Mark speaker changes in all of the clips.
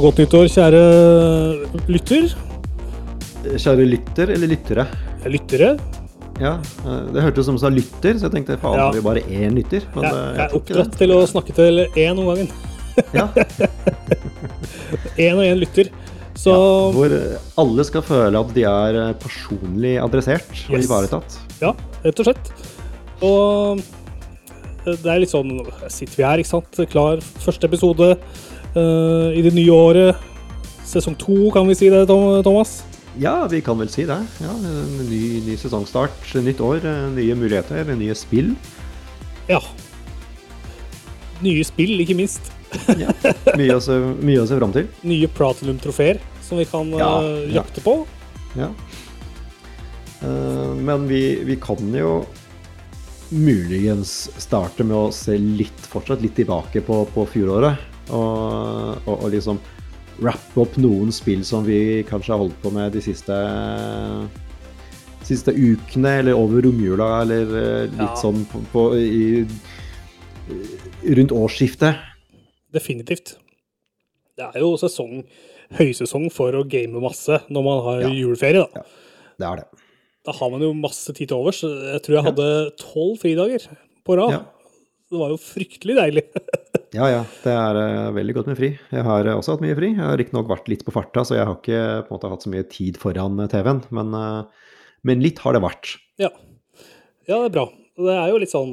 Speaker 1: Ja, godt nyttår, kjære lytter.
Speaker 2: Kjære lytter eller lyttere.
Speaker 1: Lyttere.
Speaker 2: Ja, eh, Det hørtes ut som du sa lytter, så jeg tenkte faen,
Speaker 1: Ja.
Speaker 2: vi bare én lytter? Men
Speaker 1: Jeg,
Speaker 2: eh,
Speaker 1: jeg er oppdratt til å snakke til én om gangen.
Speaker 2: Ja,
Speaker 1: Én og én lytter. Så
Speaker 2: Hvor eh, alle skal føle at de er personlig adressert og
Speaker 1: Yes.
Speaker 2: ivaretatt.
Speaker 1: ja, rett og slett. Og det er litt sånn Sitter vi her, ikke sant? Klar. Første episode eh, i det nye året. Sesong to, kan vi si det, Thomas?
Speaker 2: Ja, vi kan vel si det. Ja, ny, ny sesongstart, nytt år, eh, nye muligheter, nye spill.
Speaker 1: Ja. Nye spill, ikke minst.
Speaker 2: Ja. Mye å se, mye å se fram til.
Speaker 1: Nye Platinum-trofeer som vi kan
Speaker 2: Ja, ja.
Speaker 1: jakte på.
Speaker 2: Ja. Uh, Men vi, vi kan jo muligens starte med å se litt, fortsatt litt tilbake på, på fjoråret. Og, og, og liksom rappe opp noen spill som vi kanskje har holdt på med de siste siste ukene, eller over romjula, eller eh, litt
Speaker 1: Ja.
Speaker 2: sånn på, på, i, rundt årsskiftet.
Speaker 1: Definitivt. Det er jo sesong, høysesong for å game masse når man har
Speaker 2: Ja.
Speaker 1: juleferie. Da.
Speaker 2: Det er det.
Speaker 1: da har man jo masse tid til overs. Jeg tror jeg hadde tolv fridager på rad.
Speaker 2: Ja.
Speaker 1: Det var jo fryktelig deilig.
Speaker 2: Ja, ja. Det er uh, veldig godt med fri. Jeg har eh, også hatt mye fri. Jeg har riktignok vært litt på farta, så jeg har ikke på en måte hatt så mye tid foran eh, TV-en. Men, uh, men litt har det vært.
Speaker 1: ja. ja, det er bra. Det er jo litt sånn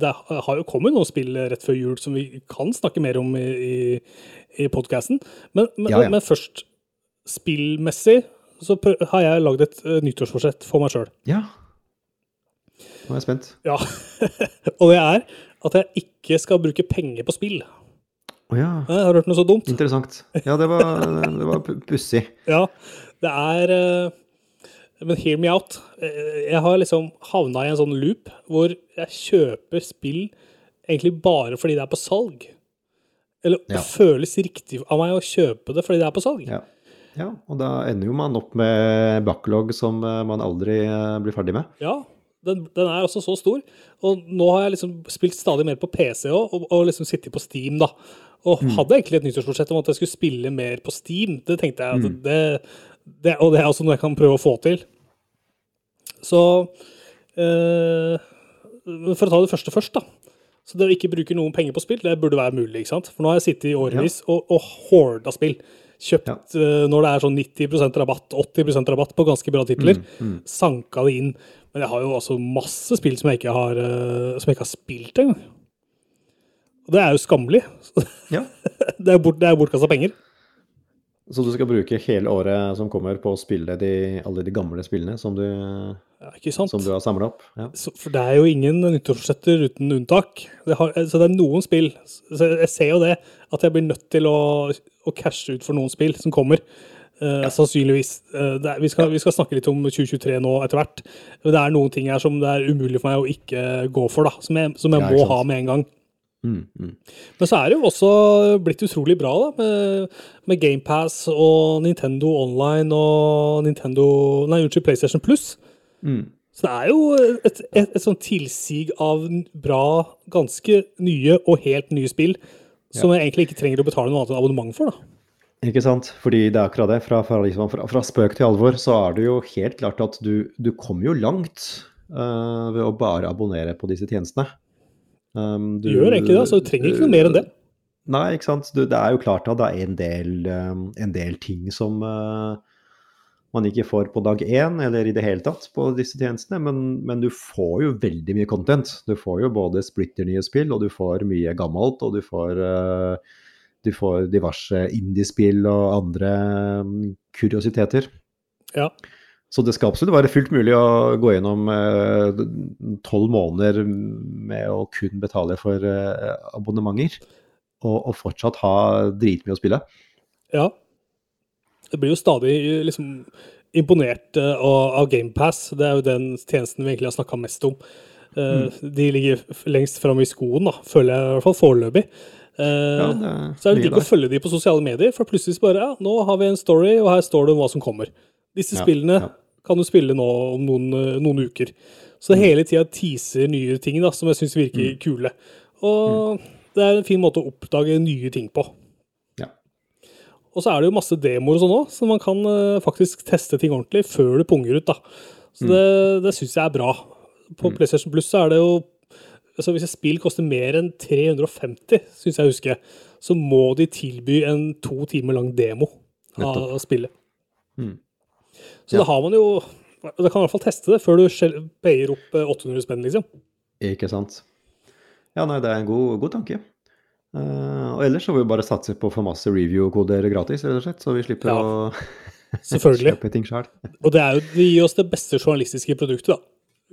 Speaker 1: Det har jo kommet noen spill rett før jul som vi kan snakke mer om i, i, i podkasten. Men, men,
Speaker 2: Ja, ja.
Speaker 1: men først, spillmessig så har jeg lagd et nyttårsforsett for meg sjøl.
Speaker 2: Ja. Nå er jeg spent.
Speaker 1: Ja. og det er at jeg ikke skal bruke penger på spill.
Speaker 2: Oh, ja.
Speaker 1: Jeg Har du hørt noe så dumt?
Speaker 2: Interessant. Ja, det var, det var pussig.
Speaker 1: Ja, det er eh, Men hear me out. Eh, Jeg har liksom havna i en sånn loop hvor jeg kjøper spill egentlig bare fordi det er på salg. Eller
Speaker 2: Ja.
Speaker 1: det føles riktig av meg å kjøpe det fordi det er på salg.
Speaker 2: Ja. ja. Og da ender jo man opp med backlog som eh, man aldri eh, blir ferdig med.
Speaker 1: Ja, den, den er også så stor. Og nå har jeg liksom spilt stadig mer på PC òg, og, og liksom sittet på Steam, da. Og hadde egentlig et nyttårsbudsjett om at jeg skulle spille mer på Steam. Det tenkte jeg at det, det, Og det er også noe jeg kan prøve å få til. Så eh, For å ta det første først, da. Så det å ikke bruke noen penger på spill, det burde være mulig. ikke sant? For nå har jeg sittet i årevis og, og horda spill. Kjøpt
Speaker 2: Ja.
Speaker 1: uh, når det er sånn 90% rabatt, 80% rabatt på ganske bra titler. Sanka det inn. Men jeg har jo også masse spill som jeg ikke har, eh, som jeg ikke har spilt engang. Og det er jo skammelig.
Speaker 2: Ja.
Speaker 1: Det er, bort, det er bortkasta penger.
Speaker 2: Så du skal bruke hele året som kommer på å spille de, alle de gamle spillene som du,
Speaker 1: Ja,
Speaker 2: som du har samla opp? Ja.
Speaker 1: Så, for det er jo ingen nyttårsforsetter uten unntak. Det har, så det er noen spill Så jeg ser jo det, at jeg blir nødt til å, å cashe ut for noen spill som kommer. Eh, Sannsynligvis. Eh, er, vi, skal, vi skal snakke litt om 2023 nå etter hvert. Men det er noen ting her som det er umulig for meg å ikke gå for, da. Som jeg, som jeg
Speaker 2: Ja,
Speaker 1: må ha med en gang.
Speaker 2: Mm, mm.
Speaker 1: Men så er det jo også blitt utrolig bra da, med, med GamePass og Nintendo Online og Nintendo Nei, unnskyld, PlayStation Plus.
Speaker 2: Mm.
Speaker 1: Så det er jo et, et, et sånn tilsig av bra, ganske nye og helt nye spill som jeg egentlig ikke trenger å betale noe annet enn abonnement for. da.
Speaker 2: Ikke sant? Fordi det er akkurat det. Fra, fra, liksom, fra, fra spøk til alvor så er det jo helt klart at du, du kommer jo langt uh, ved å bare abonnere på disse tjenestene. Um,
Speaker 1: Du gjør egentlig det, så du trenger ikke noe mer enn det.
Speaker 2: Nei, ikke sant. Du, det er jo klart at det er en del, um, en del ting som uh, man ikke får på dag én, eller i det hele tatt på disse tjenestene, men, men du får jo veldig mye content. Du får jo både splitter nye spill, og du får mye gammelt, og du får eh, du får diverse indiespill og andre um, kuriositeter.
Speaker 1: Ja.
Speaker 2: Så det skal absolutt være fullt mulig å gå gjennom tolv måneder med å kun betale for eh, abonnementer, og, og fortsatt ha dritmye å spille.
Speaker 1: Ja. Jeg blir jo stadig liksom imponert eh, av, av GamePass. Det er jo den tjenesten vi egentlig har snakka mest om. Mm. De ligger lengst framme i skoen, da, føler jeg i hvert fall foreløpig. Eh,
Speaker 2: Ja, det er
Speaker 1: så er det digg å følge de på sosiale medier, for plutselig bare ja, nå har vi en story, og her står det om hva som kommer. Disse
Speaker 2: Ja,
Speaker 1: spillene
Speaker 2: ja.
Speaker 1: kan du spille nå om noen, eh, noen uker. Så det hele tida teaser nye ting da, som jeg syns virker
Speaker 2: Mm.
Speaker 1: kule. Og det er en fin måte å oppdage nye ting på.
Speaker 2: Ja.
Speaker 1: Og så er det jo masse demoer og sånn òg, så man kan uh, faktisk teste ting ordentlig før du punger ut. da. Så det, det syns jeg er bra. På PlayStation Plus er det jo altså Hvis et spill koster mer enn 350, syns jeg husker, så må de tilby en to timer lang demo av spillet.
Speaker 2: Mm.
Speaker 1: Så
Speaker 2: Ja.
Speaker 1: da har man jo Da kan man i hvert fall teste det før du payer opp eh, 800 spenn, liksom.
Speaker 2: Ikke sant. Ja, nei, det er en god, god tanke. Uh, og ellers så får vi bare satse på å få masse review-koder gratis, rett og slett, så vi slipper
Speaker 1: Ja,
Speaker 2: å
Speaker 1: Selvfølgelig. Og det, er jo, det gir oss det beste journalistiske produktet, da.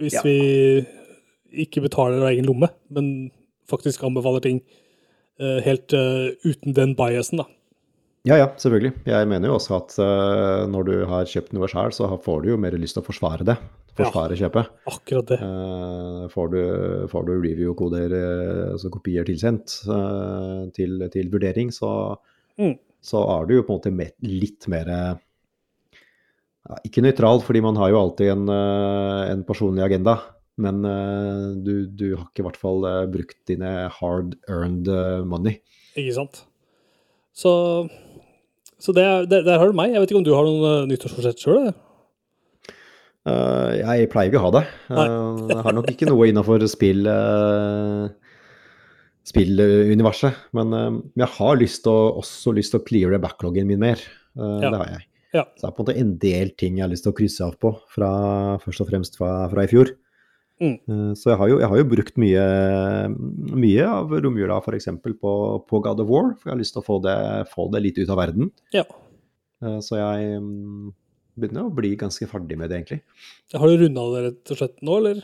Speaker 1: Hvis
Speaker 2: Ja.
Speaker 1: vi ikke betaler av egen lomme, men faktisk anbefaler ting eh, helt eh, uten den biasen, da.
Speaker 2: Ja, ja, selvfølgelig. Jeg mener jo også at uh, når du har kjøpt noe sjøl, så får du jo mer lyst til å forsvare det. Forsvare kjøpet.
Speaker 1: Akkurat det.
Speaker 2: Uh, får du, får du review-koder, altså kopier tilsendt uh, til, til vurdering, så,
Speaker 1: Mm.
Speaker 2: så er du jo på en måte med, litt mer ja, Ikke nøytral, fordi man har jo alltid en, en personlig agenda. Men uh, du, du har ikke i hvert fall uh, brukt dine hard earned eh, money.
Speaker 1: Ikke sant? Så, så det, det, der har du meg. Jeg vet ikke om du har noen nyttårsforsett sjøl?
Speaker 2: Uh, jeg pleier ikke å ha det. Jeg har nok ikke noe innafor spill spilluniverset. Men eh, jeg har lyst å, også lyst til å cleare backloggen min mer. Uh,
Speaker 1: Ja.
Speaker 2: Det har jeg.
Speaker 1: Ja.
Speaker 2: Så det er på en måte en del ting jeg har lyst til å krysse av på, fra, først og fremst fra, fra i fjor.
Speaker 1: Mm.
Speaker 2: Eh, Så jeg har, jo, jeg har jo brukt mye, mye av romjula f.eks. På, på God of War, for jeg har lyst til å få det, få det litt ut av verden.
Speaker 1: Ja.
Speaker 2: Eh, Så jeg mm, begynner å bli ganske ferdig med det, egentlig.
Speaker 1: Har du runda det rett og slett nå, eller?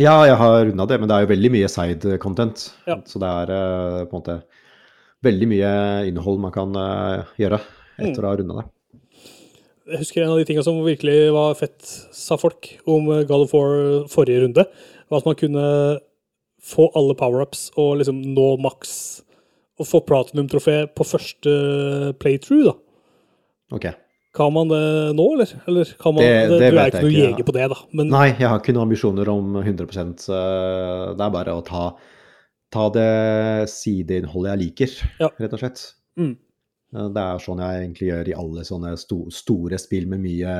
Speaker 2: Ja, jeg har runda det, men det er jo veldig mye side content.
Speaker 1: Ja.
Speaker 2: Så det er eh, på en måte veldig mye innhold man kan gjøre
Speaker 1: Mm.
Speaker 2: etter å ha runda det.
Speaker 1: Jeg husker en av de tingene som virkelig var fett, sa folk om eh, God of War forrige runde, var at man kunne få alle power-ups og liksom nå maks og få platinum-trofé på første playthrough, da.
Speaker 2: Ok.
Speaker 1: Kan man det nå, eller? eller kan man,
Speaker 2: Det- det
Speaker 1: du er ikke
Speaker 2: noen
Speaker 1: noe
Speaker 2: ikke, ja.
Speaker 1: på det, da. Men
Speaker 2: Nei, jeg har ikke noen ambisjoner om 100 eh, Det er bare å ta, ta det sideinnholdet jeg liker,
Speaker 1: Ja.
Speaker 2: rett og slett.
Speaker 1: Mm.
Speaker 2: Eh, Det er sånn jeg egentlig gjør i alle sånne sto, store spill med mye,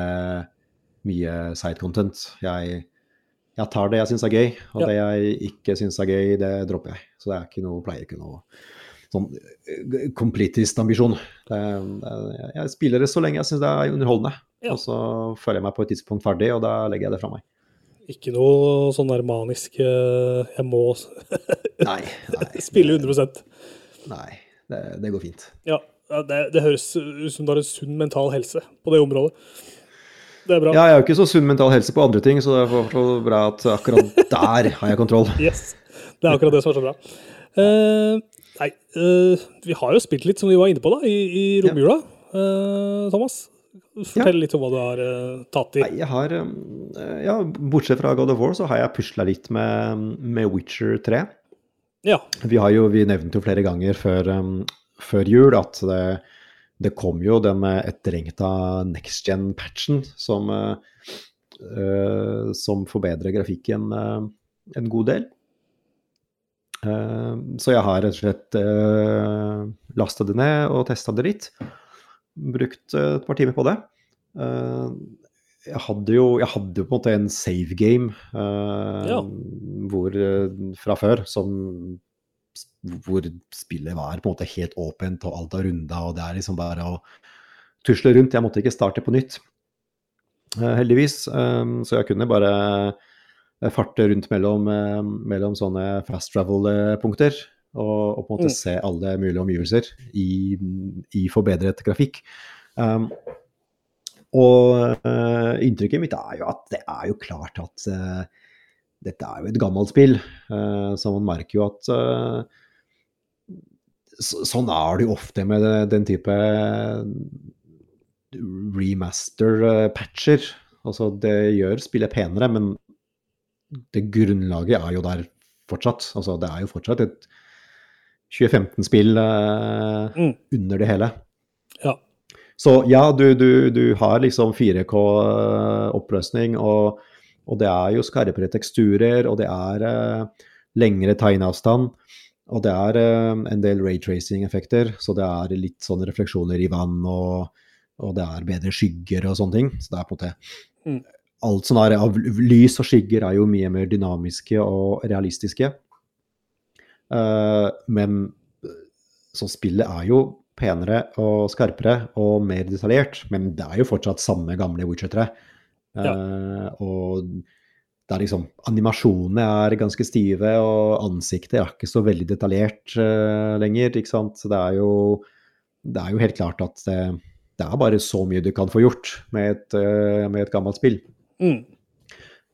Speaker 2: mye side content. Jeg, jeg tar det jeg syns er gøy, og
Speaker 1: Ja.
Speaker 2: det jeg ikke syns er gøy, det dropper jeg. Så det er ikke noe, pleier ikke noe sånn eh, completist-ambisjon. Jeg spiller det så lenge jeg syns det er underholdende.
Speaker 1: Ja.
Speaker 2: Og så føler jeg meg på et tidspunkt ferdig, og da legger jeg det fra meg.
Speaker 1: ikke noe sånn der manisk eh, Jeg må
Speaker 2: Nei, nei,
Speaker 1: spille 100
Speaker 2: nei det, det går fint.
Speaker 1: Ja, det, det høres ut som du har en sunn mental helse på det området. Det er bra.
Speaker 2: Ja, jeg har jo ikke så sunn mental helse på andre ting, så det er for bra at akkurat der har jeg kontroll.
Speaker 1: Yes. Det er akkurat det som er så bra. Uh, nei, uh, vi har jo spilt litt, som vi var inne på, da, i, i romjula. Uh, Thomas, fortell litt om hva du har tatt i.
Speaker 2: Nei, jeg har Ja, bortsett fra God of War, så har jeg pusla litt med, med Witcher 3.
Speaker 1: Ja.
Speaker 2: Vi har jo, vi nevnte jo flere ganger før, før jul at det, det kom jo den eh, etterlengta next gen-patchen som, eh, som forbedrer grafikken eh, en god del. Så jeg har rett og slett uh, lasta det ned og testa det litt. Brukt et par timer på det. Jeg hadde jo jeg hadde på en måte en save game
Speaker 1: Ja.
Speaker 2: hvor, fra før som hvor spillet var på en måte helt åpent, og alt var runda, og det er liksom bare å tusle rundt. Jeg måtte ikke starte på nytt, eh, heldigvis. Um, så jeg kunne bare eh, farte rundt mellom, eh, mellom sånne fast travel-punkter. Og, og på en måte
Speaker 1: Mm.
Speaker 2: se alle mulige omgivelser i, i forbedret grafikk. Um, og uh, inntrykket mitt er jo at det er jo klart at eh, dette er jo et gammelt spill. eh, så man merker jo at eh, Sånn er det jo ofte med den type remaster-patcher. Altså, det gjør spillet penere, men det grunnlaget er jo der fortsatt. Altså, det er jo fortsatt et 2015-spill eh,
Speaker 1: Mm.
Speaker 2: under det hele.
Speaker 1: Ja.
Speaker 2: Så ja, du, du, du har liksom 4K-oppløsning, og, og det er jo skarpere teksturer, og det er eh, lengre tegneavstand. Og det er eh, en del raytracing-effekter, så det er litt sånne refleksjoner i vann, og, og, det er bedre skygger og sånne ting. Så det er på en måte mm. Alt som er av lys og skygger er jo mye mer dynamiske og realistiske. Uh, men så spillet er jo penere og skarpere og mer detaljert, men det er jo fortsatt samme gamle Witcher 3. Uh, ja. Og det er liksom Animasjonene er ganske stive, og ansiktet er ikke så veldig detaljert uh, lenger. ikke sant? Så det er jo, det er jo helt klart at det, det, er bare så mye du kan få gjort med et, uh, med et gammelt spill. Mm.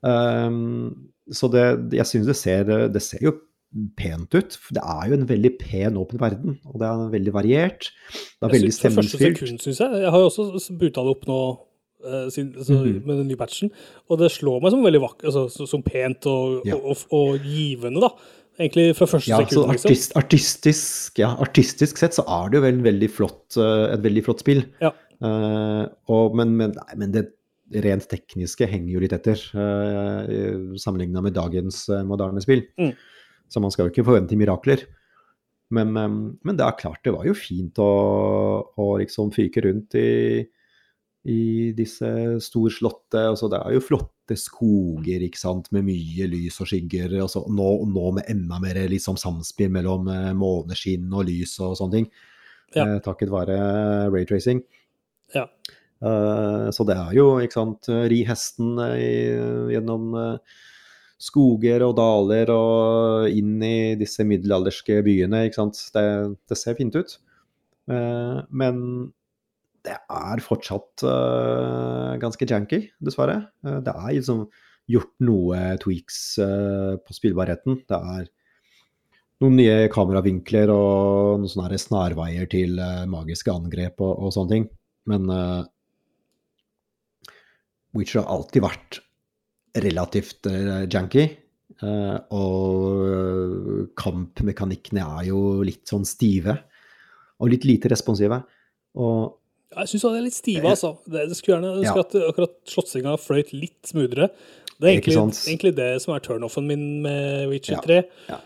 Speaker 2: Um, så det, jeg syns det ser Det ser jo pent ut. Det er jo en veldig pen åpen verden, og det er veldig variert. Det er veldig stemningsfylt.
Speaker 1: Jeg. Jeg har jo også buta det opp nå sin, altså, mm -hmm. med den nye patchen, og det slår meg som veldig vakkert, altså, som pent og, ja. og, og, og, givende, da. Egentlig fra første ja, sekund.
Speaker 2: Liksom. Artist, artistisk, ja, artistisk sett så er det jo vel veldig flott, uh, et veldig flott spill. Ja. Uh, og, men, men, nei, men det rent tekniske henger jo litt etter, uh, sammenligna med dagens moderne spill. Mm. Så man skal jo ikke forvente mirakler. Men, men, det er klart, det var jo fint å, å liksom fyke rundt i, i disse storslåtte altså Det er jo flotte skoger ikke sant, med mye lys og skygger. Altså nå, nå, med enda mer liksom, samspill mellom eh, måneskinn og lys og sånne ting. Ja. Eh, takket være raytracing. Ja. Eh, så det er jo, ikke sant, ri hesten uh, gjennom uh, skoger og daler og inn i disse middelalderske byene. ikke sant? Det, det ser fint ut. Eh, men det er fortsatt uh, ganske janky, dessverre. Uh, det er liksom gjort noe tweaks på spillbarheten. Det er noen nye kameravinkler og noen sånne snarveier til magiske angrep og, og, sånne ting. Men Witcher har alltid vært relativt uh, janky. Uh, og kampmekanikkene er jo litt sånn stive. Og litt lite responsive. Og
Speaker 1: jeg syns det er litt stive, altså. Det, det skulle gjerne ønske ja. at akkurat slåssinga fløyt litt smoothere. Det er egentlig, egentlig, det som er turnoffen min med Witcher 3. Ja.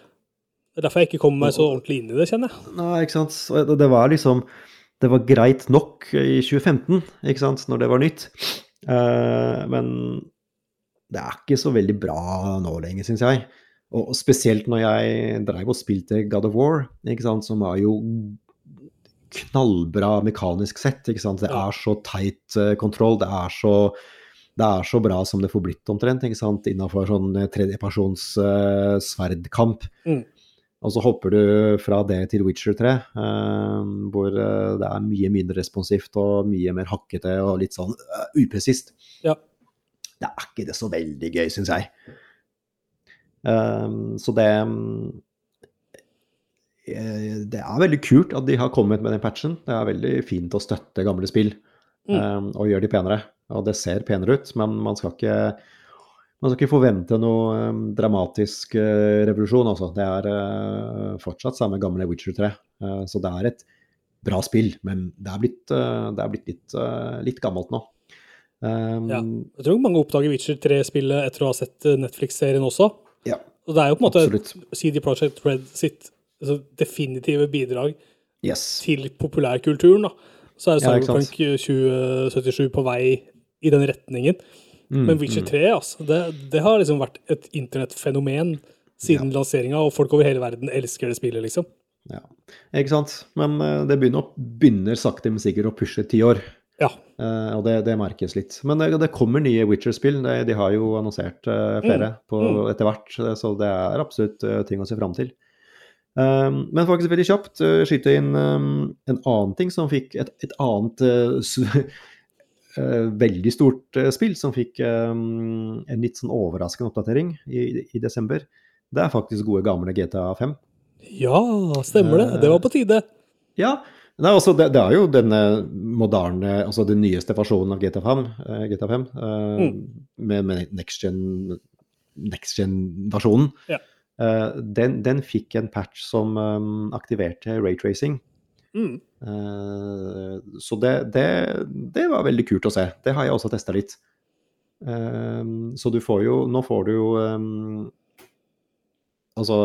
Speaker 1: Det er derfor jeg ikke kommer meg så ordentlig inn i det, kjenner jeg.
Speaker 2: Nei, ikke sant. Det var liksom Det var greit nok i 2015, ikke sant, når det var nytt. Uh, men det er ikke så veldig bra nå lenger, syns jeg. Og spesielt når jeg dreiv og spilte God of War, som er jo knallbra mekanisk sett. ikke sant? Det er så teit uh, kontroll. Det er så, det er så bra som det får blitt omtrent ikke sant? innenfor sånn eh, tredjepersons uh, sverdkamp. Mm. Og så hopper du fra det til Witcher 3, uh, hvor det er mye mindre responsivt og mye mer hakkete og litt sånn upresist. Ja det er ikke det så veldig gøy, syns jeg. Um, så det eh, Det er veldig kult at de har kommet med den patchen. Det er veldig fint å støtte gamle spill mm. um, og gjøre de penere. Og det ser penere ut, men man skal ikke, man skal ikke forvente noe um, dramatisk uh, revolusjon, altså. Det er uh, fortsatt samme gamle Witcher 3. Uh, så det er et bra spill, men det er blitt, det er blitt litt, litt gammelt nå.
Speaker 1: Um, ja. Jeg tror mange oppdager Witcher 3-spillet etter å ha sett eh, Netflix-serien også. Ja, og det er jo på en måte absolutt. CD Project Red sitt altså, definitive bidrag yes. til populærkulturen. Da. Så er Cyberpunk ja, 2077 på vei i den retningen. Mm, Men Witcher 3 mm. altså, det, det, har liksom vært et internettfenomen siden ja. lanseringa, og folk over hele verden elsker det spillet, liksom.
Speaker 2: Ja, ikke sant. Men uh, det begynner, begynner sakte, men sikkert å pushe ti år. Ja. Uh, og det, det, merkes litt. Men det, det kommer nye Witcher-spill. De, de, har jo annonsert uh, flere mm. på, mm. etter hvert, så det er absolutt uh, ting å se fram til. Um, men faktisk veldig kjapt uh, skyte inn um, en annen ting som fikk et, et annet veldig stort spill, som fikk um, en litt sånn overraskende oppdatering i, i, desember. Det er faktisk gode, gamle GTA 5.
Speaker 1: Ja, stemmer det. Det var på tide.
Speaker 2: Ja, Nei, altså det, det, er jo denne moderne, altså den nyeste versjonen av GTA5, uh, GTA 5 uh, mm. med, med next gen-versjonen. Gen ja. uh, den, den, fikk en patch som um, aktiverte raytracing. Mm. Uh, så det, det, det, var veldig kult å se. Det har jeg også testa litt. Uh, så du får jo Nå får du jo um, altså,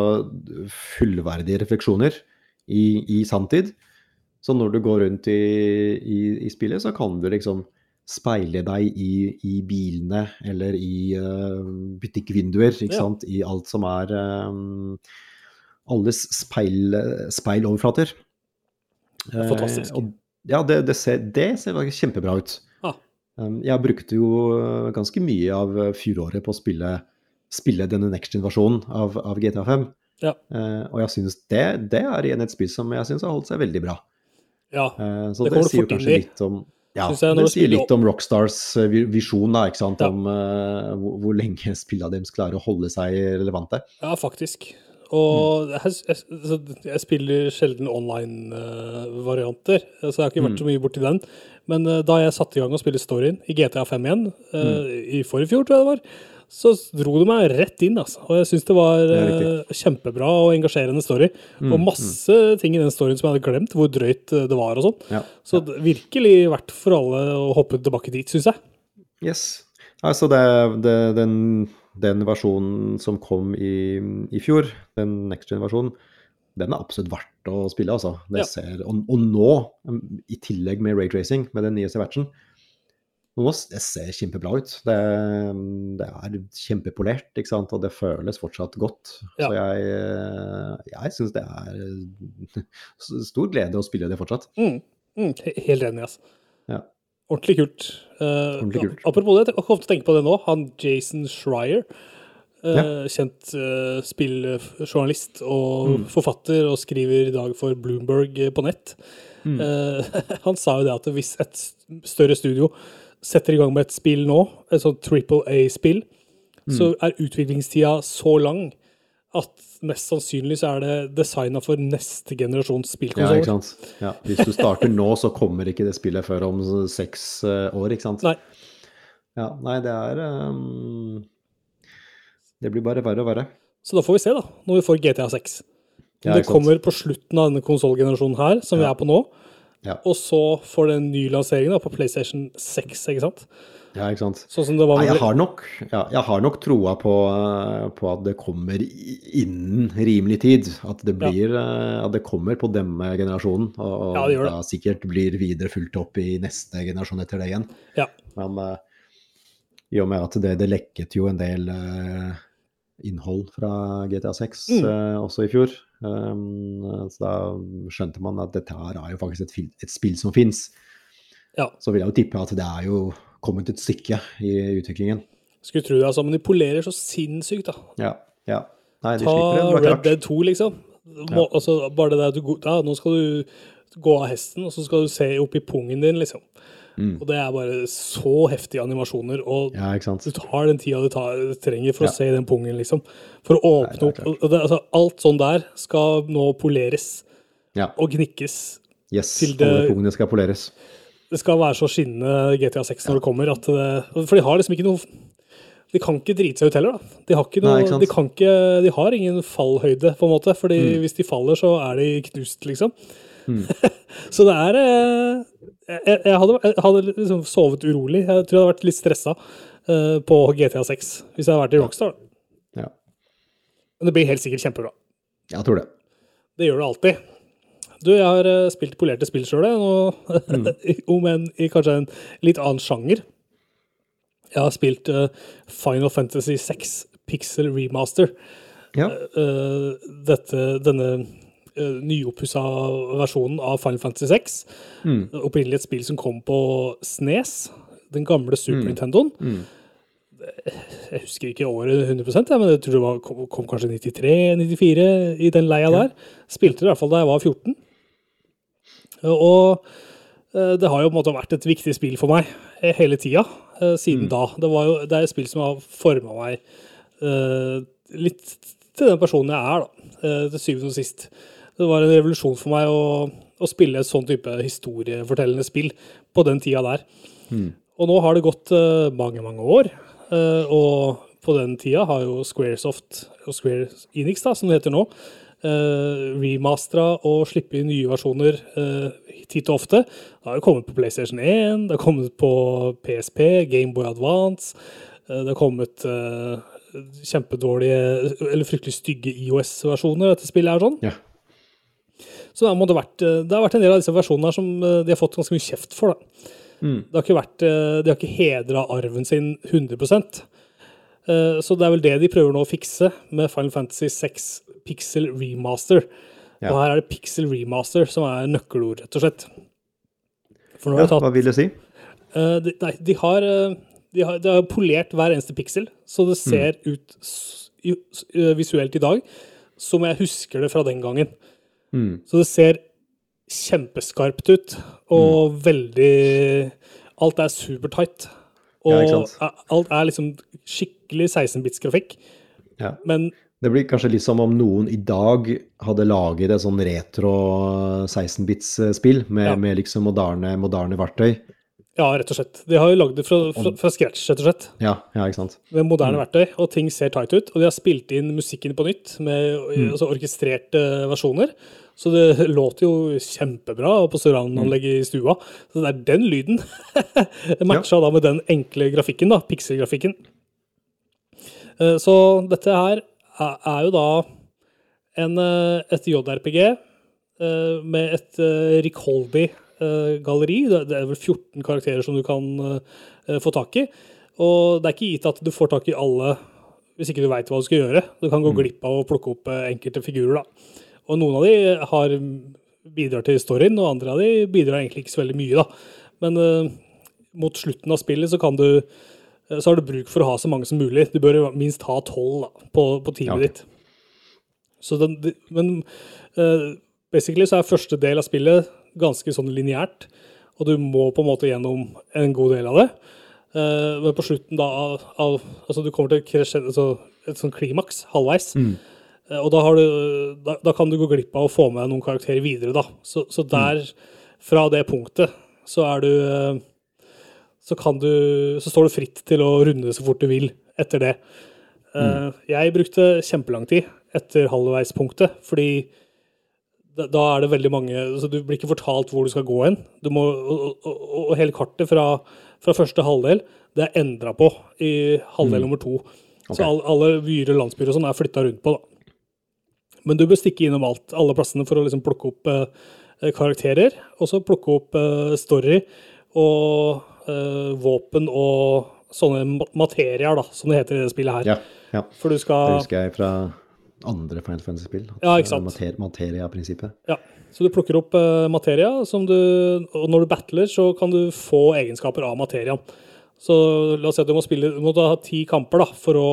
Speaker 2: fullverdige refleksjoner i, i sanntid. Så når du går rundt i, i, i, spillet, så kan du liksom speile deg i, i bilene eller i uh, butikkvinduer, ikke ja. sant. I alt som er um, alles speil, speiloverflater.
Speaker 1: Fantastisk. Uh, og,
Speaker 2: ja, det, det, ser, det ser kjempebra ut. Ah. Um, jeg brukte jo ganske mye av fjoråret på å spille, spille denne next gen-versjonen av, av, GTA 5. Ja. Uh, og jeg synes det, det er igjen et spill som jeg syns har holdt seg veldig bra.
Speaker 1: Ja,
Speaker 2: uh, så det, det sier kanskje litt om ja, det sier litt om Rockstars eh, visjon, da, ikke sant? Ja. om uh, hvor, hvor, lenge spillene deres klarer å holde seg relevante.
Speaker 1: Ja, faktisk. Og mm. jeg, jeg, jeg, spiller sjelden online-varianter, uh, så jeg har ikke vært mm. så mye borti den. Men uh, da jeg satte i gang å spille storyen i GTA 5 igjen, mm. i fjor, tror jeg det var, så dro du meg rett inn. Altså. Og jeg syns det var det kjempebra og engasjerende story. Mm, og masse mm. ting i den storyen som jeg hadde glemt, hvor drøyt eh, det var og sånn. Ja, så ja. virkelig verdt for alle å hoppe tilbake dit, syns jeg.
Speaker 2: Yes. Altså det, det, den, den, versjonen som kom i, i fjor, den next gen-versjonen, den er absolutt verdt å spille, altså. Ja. Ser, og, og, nå, i tillegg med Ray Tracing, med den nye Sevatchen, nå, det ser kjempebra ut. Det, det, er kjempepolert, ikke sant? og det føles fortsatt godt. Ja. Så jeg, jeg syns det er stor glede å spille det fortsatt.
Speaker 1: Mm. Mm. Helt enig, altså.
Speaker 2: Ja.
Speaker 1: Ordentlig kult. Uh, Ordentlig kult. Apropos det, jeg kom til å tenke på det nå. Han Jason Schreier, uh, ja. kjent uh, spilljournalist og mm. forfatter, og skriver i dag for Bloomberg på nett. Mm. han sa jo det at hvis et større studio setter i gang med et spill nå, et sånt Triple A-spill, mm. så er utviklingstida så lang at mest sannsynlig så er det designa for neste generasjons spillkonsoller.
Speaker 2: Ja, ikke sant. Ja. Hvis du starter nå, så kommer ikke det spillet før om seks uh, år, ikke sant.
Speaker 1: Nei.
Speaker 2: Ja, nei, det er um, Det blir bare verre og verre.
Speaker 1: Så da får vi se, da, når vi får GTA 6. Om ja, det kommer på slutten av denne konsollgenerasjonen her, som ja. vi er på nå, ja. Og så får det en ny lansering da, på PlayStation 6, ikke sant?
Speaker 2: Ja, ikke sant.
Speaker 1: Sånn som det var
Speaker 2: med... jeg, har nok, ja, jeg har nok troa på, på, at det kommer innen rimelig tid. At det, blir, ja. Eh, at det kommer på denne generasjonen. Og, og ja, det det. da sikkert blir videre fulgt opp i neste generasjon etter det igjen.
Speaker 1: Ja.
Speaker 2: Men uh, i og med at det, det lekket jo en del uh, innhold fra GTA 6 mm. uh, også i fjor. Um, så da skjønte man at dette her er jo faktisk et, et spill som fins.
Speaker 1: Ja.
Speaker 2: Så vil jeg jo tippe at det er jo kommet et stykke i utviklingen.
Speaker 1: Skulle tro det, altså. Men de polerer så sinnssykt, da.
Speaker 2: Ja. ja. Nei,
Speaker 1: de Ta Red Dead 2, liksom. Må, ja. altså, bare det der du ja, Nå skal du gå av hesten, og så skal du se opp i pungen din, liksom. Mm. Og det er bare så heftige animasjoner, og
Speaker 2: ja,
Speaker 1: du tar den tida du, tar, du trenger for ja. å se den pungen, liksom. For å åpne opp det, altså, Alt sånn der skal nå poleres
Speaker 2: ja.
Speaker 1: og gnikkes.
Speaker 2: Yes, til det, alle pungene skal poleres.
Speaker 1: Det skal være så skinnende GTA 6 når det kommer at det, For de har liksom ikke noe de kan ikke drite seg ut heller, da. De har, noe, Nei, de ikke, de har ingen fallhøyde, på en måte. fordi mm. hvis de faller, så er de knust, liksom. Mm. så det er eh, jeg, jeg, hadde, jeg hadde liksom sovet urolig. Jeg tror jeg hadde vært litt stressa uh, på GTA 6 hvis jeg hadde vært i Rockstar.
Speaker 2: Ja.
Speaker 1: Men det blir helt sikkert kjempebra.
Speaker 2: Jeg tror det.
Speaker 1: Det gjør det alltid. Du, jeg har uh, spilt polerte spill sjøl, mm. om en i kanskje en litt annen sjanger. Jeg har spilt uh, Final Fantasy 6 Pixel Remaster.
Speaker 2: Ja.
Speaker 1: Dette, denne uh, nyoppussa versjonen av Final Fantasy 6. Mm. Opprinnelig et spill som kom på Snes, den gamle Super mm. Nintendoen. Mm. Jeg husker ikke året 100% men jeg tror det var, kom, kom kanskje 93-94 i den leia ja. der. Spilte det i hvert fall da jeg var 14. Og uh, det har jo på en måte vært et viktig spill for meg eh, hele tida siden mm. da. Det, jo, det, er et spill som har forma meg litt til den personen jeg er, da, til syvende og sist det var en revolusjon for meg å, å spille et sånn type historiefortellende spill på den tida der. Mm. Og nå har det gått uh, mange, mange år, uh, og på den tida har jo Squaresoft, og Square Enix, da, som det heter nå, uh, remastera og sluppet nye versjoner uh, titt og ofte. Det har jo kommet på PlayStation 1, det har kommet på PSP, Gameboy Advance, uh, det har kommet kjempedårlige, eller fryktelig stygge IOS-versjoner dette spillet er sånn.
Speaker 2: Ja.
Speaker 1: Så det har, vært, det har vært en del av disse versjonene her som eh, de har fått ganske mye kjeft for. da. Det har ikke vært, eh, de har ikke hedra arven sin 100 Eh, Så det er vel det de prøver nå å fikse med Final Fantasy 6 Pixel Remaster.
Speaker 2: Ja.
Speaker 1: Og her er det Pixel Remaster som er nøkkelord, rett og slett.
Speaker 2: Ja,
Speaker 1: tatt
Speaker 2: hva vil det si?
Speaker 1: Eh, de, nei, de har, eh, de har, de har polert hver eneste piksel, så det ser ut s- jo- s- eh, visuelt i dag som jeg husker det fra den gangen.
Speaker 2: Mm.
Speaker 1: Så det ser kjempeskarpt ut, og veldig Alt er supertight. Og
Speaker 2: Ja,
Speaker 1: alt er liksom skikkelig 16-bits-grafikk.
Speaker 2: Ja.
Speaker 1: Men
Speaker 2: Det blir kanskje litt som om noen i dag hadde laget et sånn retro 16-bits-spill med,
Speaker 1: Ja.
Speaker 2: med liksom moderne, moderne verktøy.
Speaker 1: Ja, rett og slett. De har jo lagd det fra, fra, fra scratch, rett og slett.
Speaker 2: Ja, ja, ikke sant.
Speaker 1: med moderne verktøy, og ting ser tight ut. Og de har spilt inn musikken på nytt med altså, orkestrerte versjoner. Så det låter jo kjempebra på surround-anlegget i stua. Så det er den lyden. Matcha da med den enkle grafikken, da, pixel-grafikken. Eh, Så dette her er jo da en, eh, et JRPG eh, med et Rick eh, galleri. Det er vel 14 karakterer som du kan eh, få tak i. Og det er ikke gitt at du får tak i alle hvis ikke du veit hva du skal gjøre. Du kan gå glipp av å plukke opp eh, enkelte figurer. da. Og noen av de har bidrar til storyen, og andre av de bidrar egentlig ikke så veldig mye. da. Men uh, mot slutten av spillet så kan du eh, så har du bruk for å ha så mange som mulig. Du bør minst ha tolv på, på teamet
Speaker 2: Ja.
Speaker 1: ditt. Så den, men eh, basically så er første del av spillet ganske sånn lineært, og du må på en måte gjennom en god del av det. Eh, men på slutten da av, av Altså du kommer til altså et sånn klimaks halvveis. Eh, og da, har du, da, da kan du gå glipp av å få med noen karakterer videre, da. Så, så der, fra det punktet, så er du eh, så kan du Så står du fritt til å runde så fort du vil etter det. Mm. Jeg brukte kjempelang tid etter halvveispunktet, fordi da, da er det veldig mange så Du blir ikke fortalt hvor du skal gå hen. Du må, og, og, og hele kartet fra, fra første halvdel det er endra på i halvdel nummer to.
Speaker 2: Okay.
Speaker 1: Så alle, alle vyer og landsbyer og sånn er flytta rundt på. da. Men du bør stikke innom alt, alle plassene for å liksom plukke opp eh, karakterer, og så plukke opp eh, story og eh, våpen og sånne materier, da, som det heter i det spillet her.
Speaker 2: Ja, ja.
Speaker 1: For du
Speaker 2: Det husker jeg fra andre Final Fantasy-spill.
Speaker 1: Ja, ikke sant.
Speaker 2: Mater Materia-prinsippet.
Speaker 1: Ja, så du plukker opp uh, materia, som du, og når du battler, så kan du få egenskaper av materiaen. Så la oss si at du må spille, du må ha ti kamper da, for å,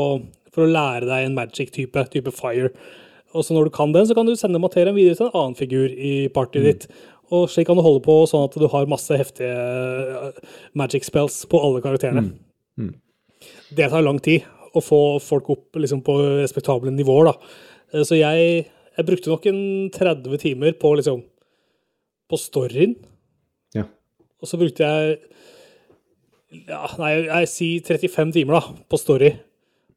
Speaker 1: for å lære deg en magic-type, type fire. Og så når du kan den, så kan du sende materien videre til en annen figur i partyet ditt. Og slik kan du holde på sånn at du har masse heftige eh, magic spells på alle karakterene. Det tar lang tid å få folk opp liksom, på respektable nivåer. Da. Eh, Så jeg, jeg brukte nok en 30 timer på, liksom, på storyen.
Speaker 2: Ja.
Speaker 1: Og så brukte jeg ja, Nei, jeg sier 35 timer da, på story.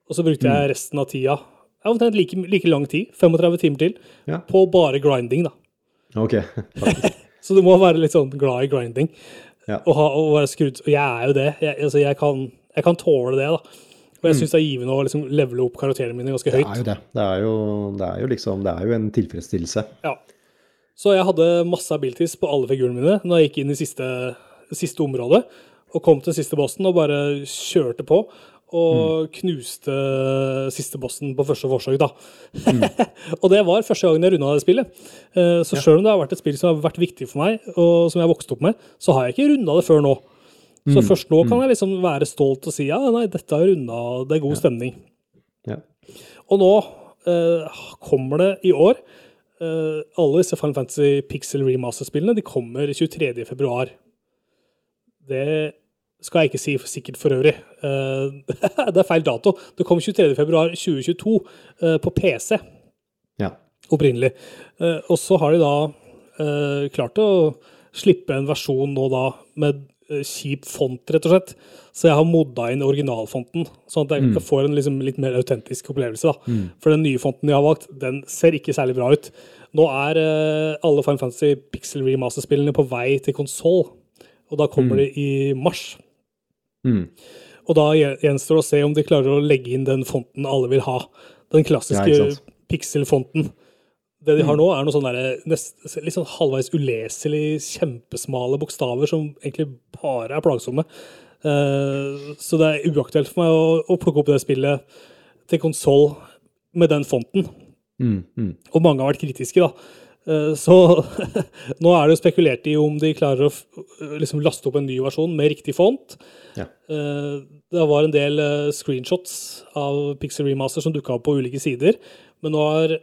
Speaker 1: Og så brukte jeg resten av tida ja, omtrent like, like lang tid, 35 timer til,
Speaker 2: Ja.
Speaker 1: på bare grinding. da.
Speaker 2: Ok.
Speaker 1: Så du må være litt sånn glad i grinding.
Speaker 2: Ja.
Speaker 1: Og, ha, og være skrudd Og jeg er jo det. Jeg, altså, jeg, kan, jeg kan tåle det, da. Og jeg syns det er givende å liksom levele opp karakterene mine ganske
Speaker 2: Det
Speaker 1: høyt.
Speaker 2: er jo det. Det er jo, det er jo liksom Det er jo en tilfredsstillelse.
Speaker 1: Ja. Så jeg hadde masse abilities på alle figurene mine når jeg gikk inn i siste, siste område. Og kom til siste bossen og bare kjørte på. Og knuste siste bossen på første forsøk, da. og det var første gangen jeg runda det spillet. Eh, Så sjøl om det har vært et spill som har vært viktig for meg, og som jeg har vokst opp med, så har jeg ikke runda det før nå. Så først nå kan jeg liksom være stolt og si ja, nei, dette har jeg runda, det er god stemning.
Speaker 2: Ja.
Speaker 1: Og nå eh, kommer det i år eh, Alle disse Final Fantasy Pixel Remaster-spillene de kommer 23. februar. Det skal jeg ikke si for sikkert for øvrig. Eh, det er feil dato. Det kom 23. februar 2022 eh, på PC
Speaker 2: ja.
Speaker 1: opprinnelig. Eh, og så har de da eh, klart å slippe en versjon nå da med kjip font, rett og slett. Så jeg har modda inn originalfonten, sånn at jeg får en liksom litt mer autentisk opplevelse. da. For den nye fonten jeg har valgt, den ser ikke særlig bra ut. Nå er eh, alle Final Fantasy Pixel Remaster-spillene på vei til konsoll, og da kommer de i mars.
Speaker 2: Mm.
Speaker 1: Og da gjenstår det å se om de klarer å legge inn den fonten alle vil ha. Den klassiske
Speaker 2: ja,
Speaker 1: pixel-fonten. Det de har
Speaker 2: Mm.
Speaker 1: nå, er noen sånne der, nest, litt sånn halvveis uleselig, kjempesmale bokstaver som egentlig bare er plagsomme. Uh, så det er uaktuelt for meg å, å plukke opp det spillet til konsoll med den fonten.
Speaker 2: Mm, mm.
Speaker 1: Og mange har vært kritiske, da. Uh, Så nå er det jo spekulert i om de klarer å liksom laste opp en ny versjon med riktig font.
Speaker 2: Ja.
Speaker 1: Uh, Det var en del eh, screenshots av Pixel Remaster som dukka opp på ulike sider, men nå har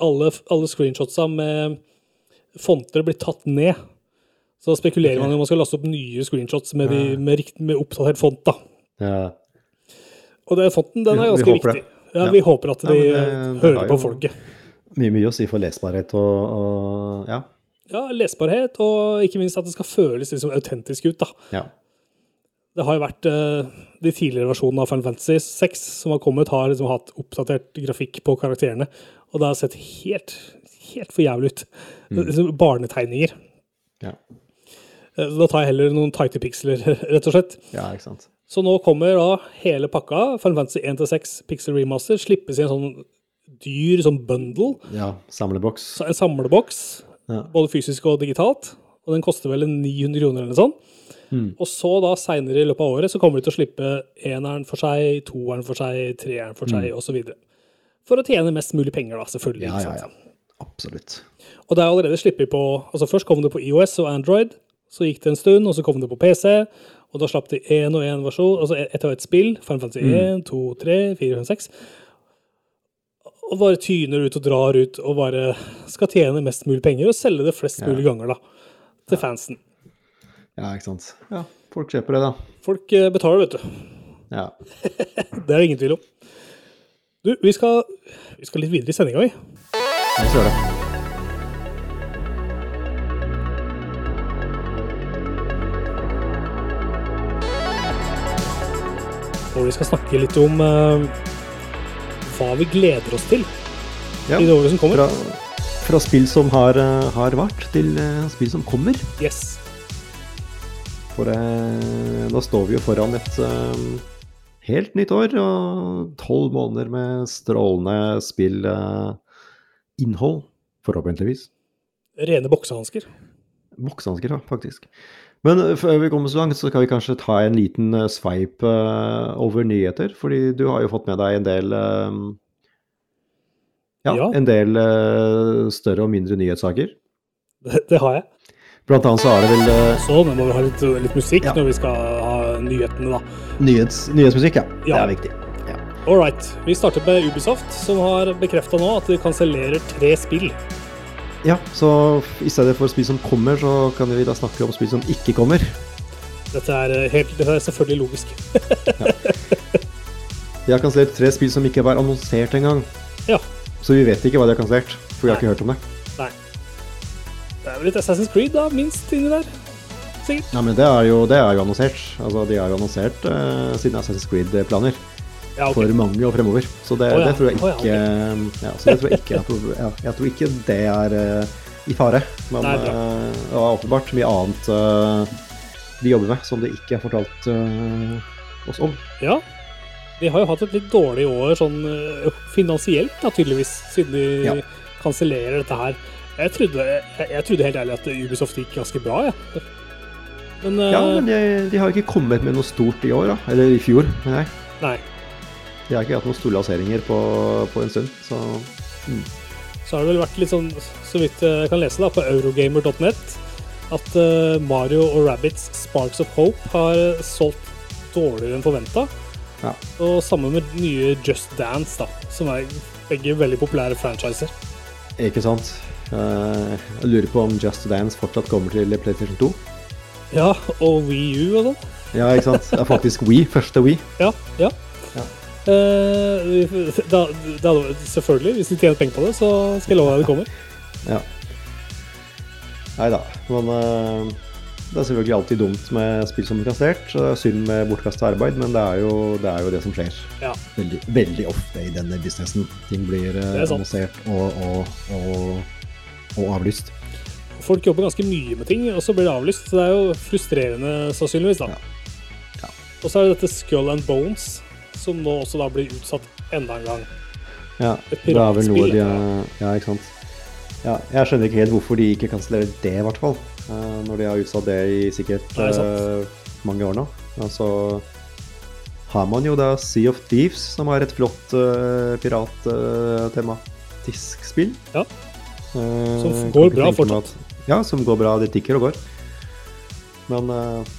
Speaker 1: alle, alle screenshotsa med fonter blir tatt ned. Så spekulerer man i om man skal laste opp nye screenshots med, de,
Speaker 2: Ja.
Speaker 1: med, rikt, med oppdatert font. da.
Speaker 2: Ja.
Speaker 1: Og den fonten den er ganske
Speaker 2: vi
Speaker 1: viktig. Ja,
Speaker 2: Ja.
Speaker 1: Vi håper at de
Speaker 2: det-
Speaker 1: hører på folket.
Speaker 2: Mye, mye å si for lesbarhet og, og ja.
Speaker 1: Ja, lesbarhet, og ikke minst at det skal føles liksom autentisk ut. da.
Speaker 2: ja.
Speaker 1: Det har jo vært eh, De tidligere versjonene av Final Fantasy 6 som har kommet, har liksom hatt oppdatert grafikk på karakterene, og det har sett helt, helt for jævlig ut. Mm. Barnetegninger.
Speaker 2: Ja.
Speaker 1: Eh, Så da tar jeg heller noen tighte piksler, rett og slett.
Speaker 2: ja, ikke sant.
Speaker 1: Så nå kommer da hele pakka, Final Fantasy 1-6 Pixel Remaster, slippes i en sånn dyr sånn bundle,
Speaker 2: Ja, samleboks.
Speaker 1: en samleboks,
Speaker 2: Ja.
Speaker 1: både fysisk og digitalt, og den koster vel 900 kroner eller noe sånt.
Speaker 2: Mm.
Speaker 1: Og så da seinere i løpet av året så kommer de til å slippe eneren for seg, toeren for seg, treeren for seg, og osv. For å tjene mest mulig penger, da, selvfølgelig.
Speaker 2: Ja, ja, ja. Absolutt.
Speaker 1: Og det er allerede sluppet på altså Først kom det på IOS og Android, så gikk det en stund, og så kom det på PC. Og da slapp de én og én versjon, altså ett og ett spill. Final Fantasy
Speaker 2: Mm.
Speaker 1: 1, 2, 3, 4, 5, 6. Og bare tyner ut og drar ut og bare skal tjene mest mulig penger og selge det flest
Speaker 2: Ja.
Speaker 1: mulig ganger, da. Til fansen.
Speaker 2: Ja, ikke sant. Ja, folk kjøper det, da.
Speaker 1: Folk eh, betaler, vet du.
Speaker 2: Ja.
Speaker 1: Det er det ingen tvil om. Du, vi skal, vi skal litt videre i sendinga, vi.
Speaker 2: Vi det.
Speaker 1: Og vi skal snakke litt om uh, hva vi gleder oss til
Speaker 2: Ja.
Speaker 1: i det året som kommer.
Speaker 2: Fra, fra spill som har, eh, har vært, til eh, spill som kommer.
Speaker 1: Yes.
Speaker 2: For eh, da står vi jo foran et eh, helt nytt år og tolv måneder med strålende spillinnhold, forhåpentligvis.
Speaker 1: Rene boksehansker.
Speaker 2: Boksehansker, ja, faktisk. Men eh, før vi kommer så langt, så kan vi kanskje ta en liten eh, sveip eh, over nyheter. Fordi du har jo fått med deg en del eh, ja,
Speaker 1: Ja.
Speaker 2: en del eh, større og mindre nyhetssaker.
Speaker 1: Det, det har jeg.
Speaker 2: Blant annet så er det vel
Speaker 1: Sånn, nå må vi ha litt, litt musikk
Speaker 2: Ja.
Speaker 1: når vi skal ha nyhetene, da.
Speaker 2: nyhets, nyhetsmusikk, ja. Det er viktig.
Speaker 1: All right. Vi starter med Ubisoft, som har bekrefta nå at de kansellerer tre spill.
Speaker 2: Ja, så i stedet for spill som kommer, så kan vi da snakke om spill som ikke kommer.
Speaker 1: Dette er, eh, helt, dette er selvfølgelig logisk.
Speaker 2: De har kansellert tre spill som ikke var annonsert engang.
Speaker 1: Ja.
Speaker 2: Så vi vet ikke hva de har kansellert, for vi har ikke hørt om det.
Speaker 1: Nei. Det er vel litt Assassin's Creed, da, minst inni der. Sikkert.
Speaker 2: Ja, men det er jo, det er jo annonsert. Altså, de har jo annonsert uh, sine Assassin's Creed-planer
Speaker 1: Ja, okay.
Speaker 2: for mange og fremover. Så det,
Speaker 1: oh, ja.
Speaker 2: det tror jeg
Speaker 1: Å ja,
Speaker 2: ikke ja, så det tror jeg ikke, jeg tror, ja, jeg tror ikke det er uh, i fare. Men
Speaker 1: Nei, bra.
Speaker 2: eh, det var åpenbart mye annet uh, de jobber med som de ikke har fortalt eh, oss om.
Speaker 1: Ja. De har jo hatt et litt dårlig år sånn eh, finansielt, da, tydeligvis, siden de
Speaker 2: Ja.
Speaker 1: kansellerer dette her. Jeg trodde, jeg, jeg trodde helt ærlig at Ubisoft gikk ganske bra, jeg. Men, eh,
Speaker 2: Ja, men de, de har ikke kommet med noe stort i år, da. Eller i fjor, mener jeg.
Speaker 1: nei.
Speaker 2: De har ikke hatt noen store lanseringer på, på en stund, så
Speaker 1: Så har det vel vært litt sånn, så vidt jeg kan lese da, på eurogamer.net, at eh, Mario og Rabbits Sparks of Hope har solgt dårligere enn forventa.
Speaker 2: Ja.
Speaker 1: Og sammen med nye Just Dance, da, som er begge veldig populære franchiser.
Speaker 2: Ikke sant? Eh, jeg lurer på om Just Dance fortsatt kommer til PlayStation 2.
Speaker 1: Ja, og Wii U og sånn.
Speaker 2: Ja, ikke sant? Det er faktisk We, første We.
Speaker 1: Ja, ja.
Speaker 2: Ja.
Speaker 1: Eh, da, da, selvfølgelig, hvis de tjener penger på det, så skal jeg love deg det kommer.
Speaker 2: Ja. Nei da. Men eh, det er selvfølgelig alltid dumt med spill som blir kassert. er Synd med bortkasta arbeid, men det er, jo, det er jo det som skjer.
Speaker 1: Ja.
Speaker 2: Veldig, veldig ofte i denne businessen. Ting blir eh,
Speaker 1: er
Speaker 2: annonsert og, og, og, og avlyst.
Speaker 1: Folk jobber ganske mye med ting, og så blir det avlyst. Så det er jo frustrerende, sannsynligvis. da.
Speaker 2: Ja. Ja.
Speaker 1: Og så er det dette Skull and Bones, som nå også da blir utsatt enda en gang.
Speaker 2: Ja,
Speaker 1: Et
Speaker 2: det er vel noe de er Ja, ikke sant. Ja, jeg skjønner ikke helt hvorfor de ikke kansellerer det, i hvert fall. Eh, når de har utsatt det i sikkert
Speaker 1: Nei,
Speaker 2: eh, mange år nå. Altså så har man jo da Sea of Thieves, som har et flott uh, pirattematisk spill.
Speaker 1: Ja.
Speaker 2: Eh,
Speaker 1: Som går bra fortsatt.
Speaker 2: at- Ja, som går bra. Det tikker og går. Men eh,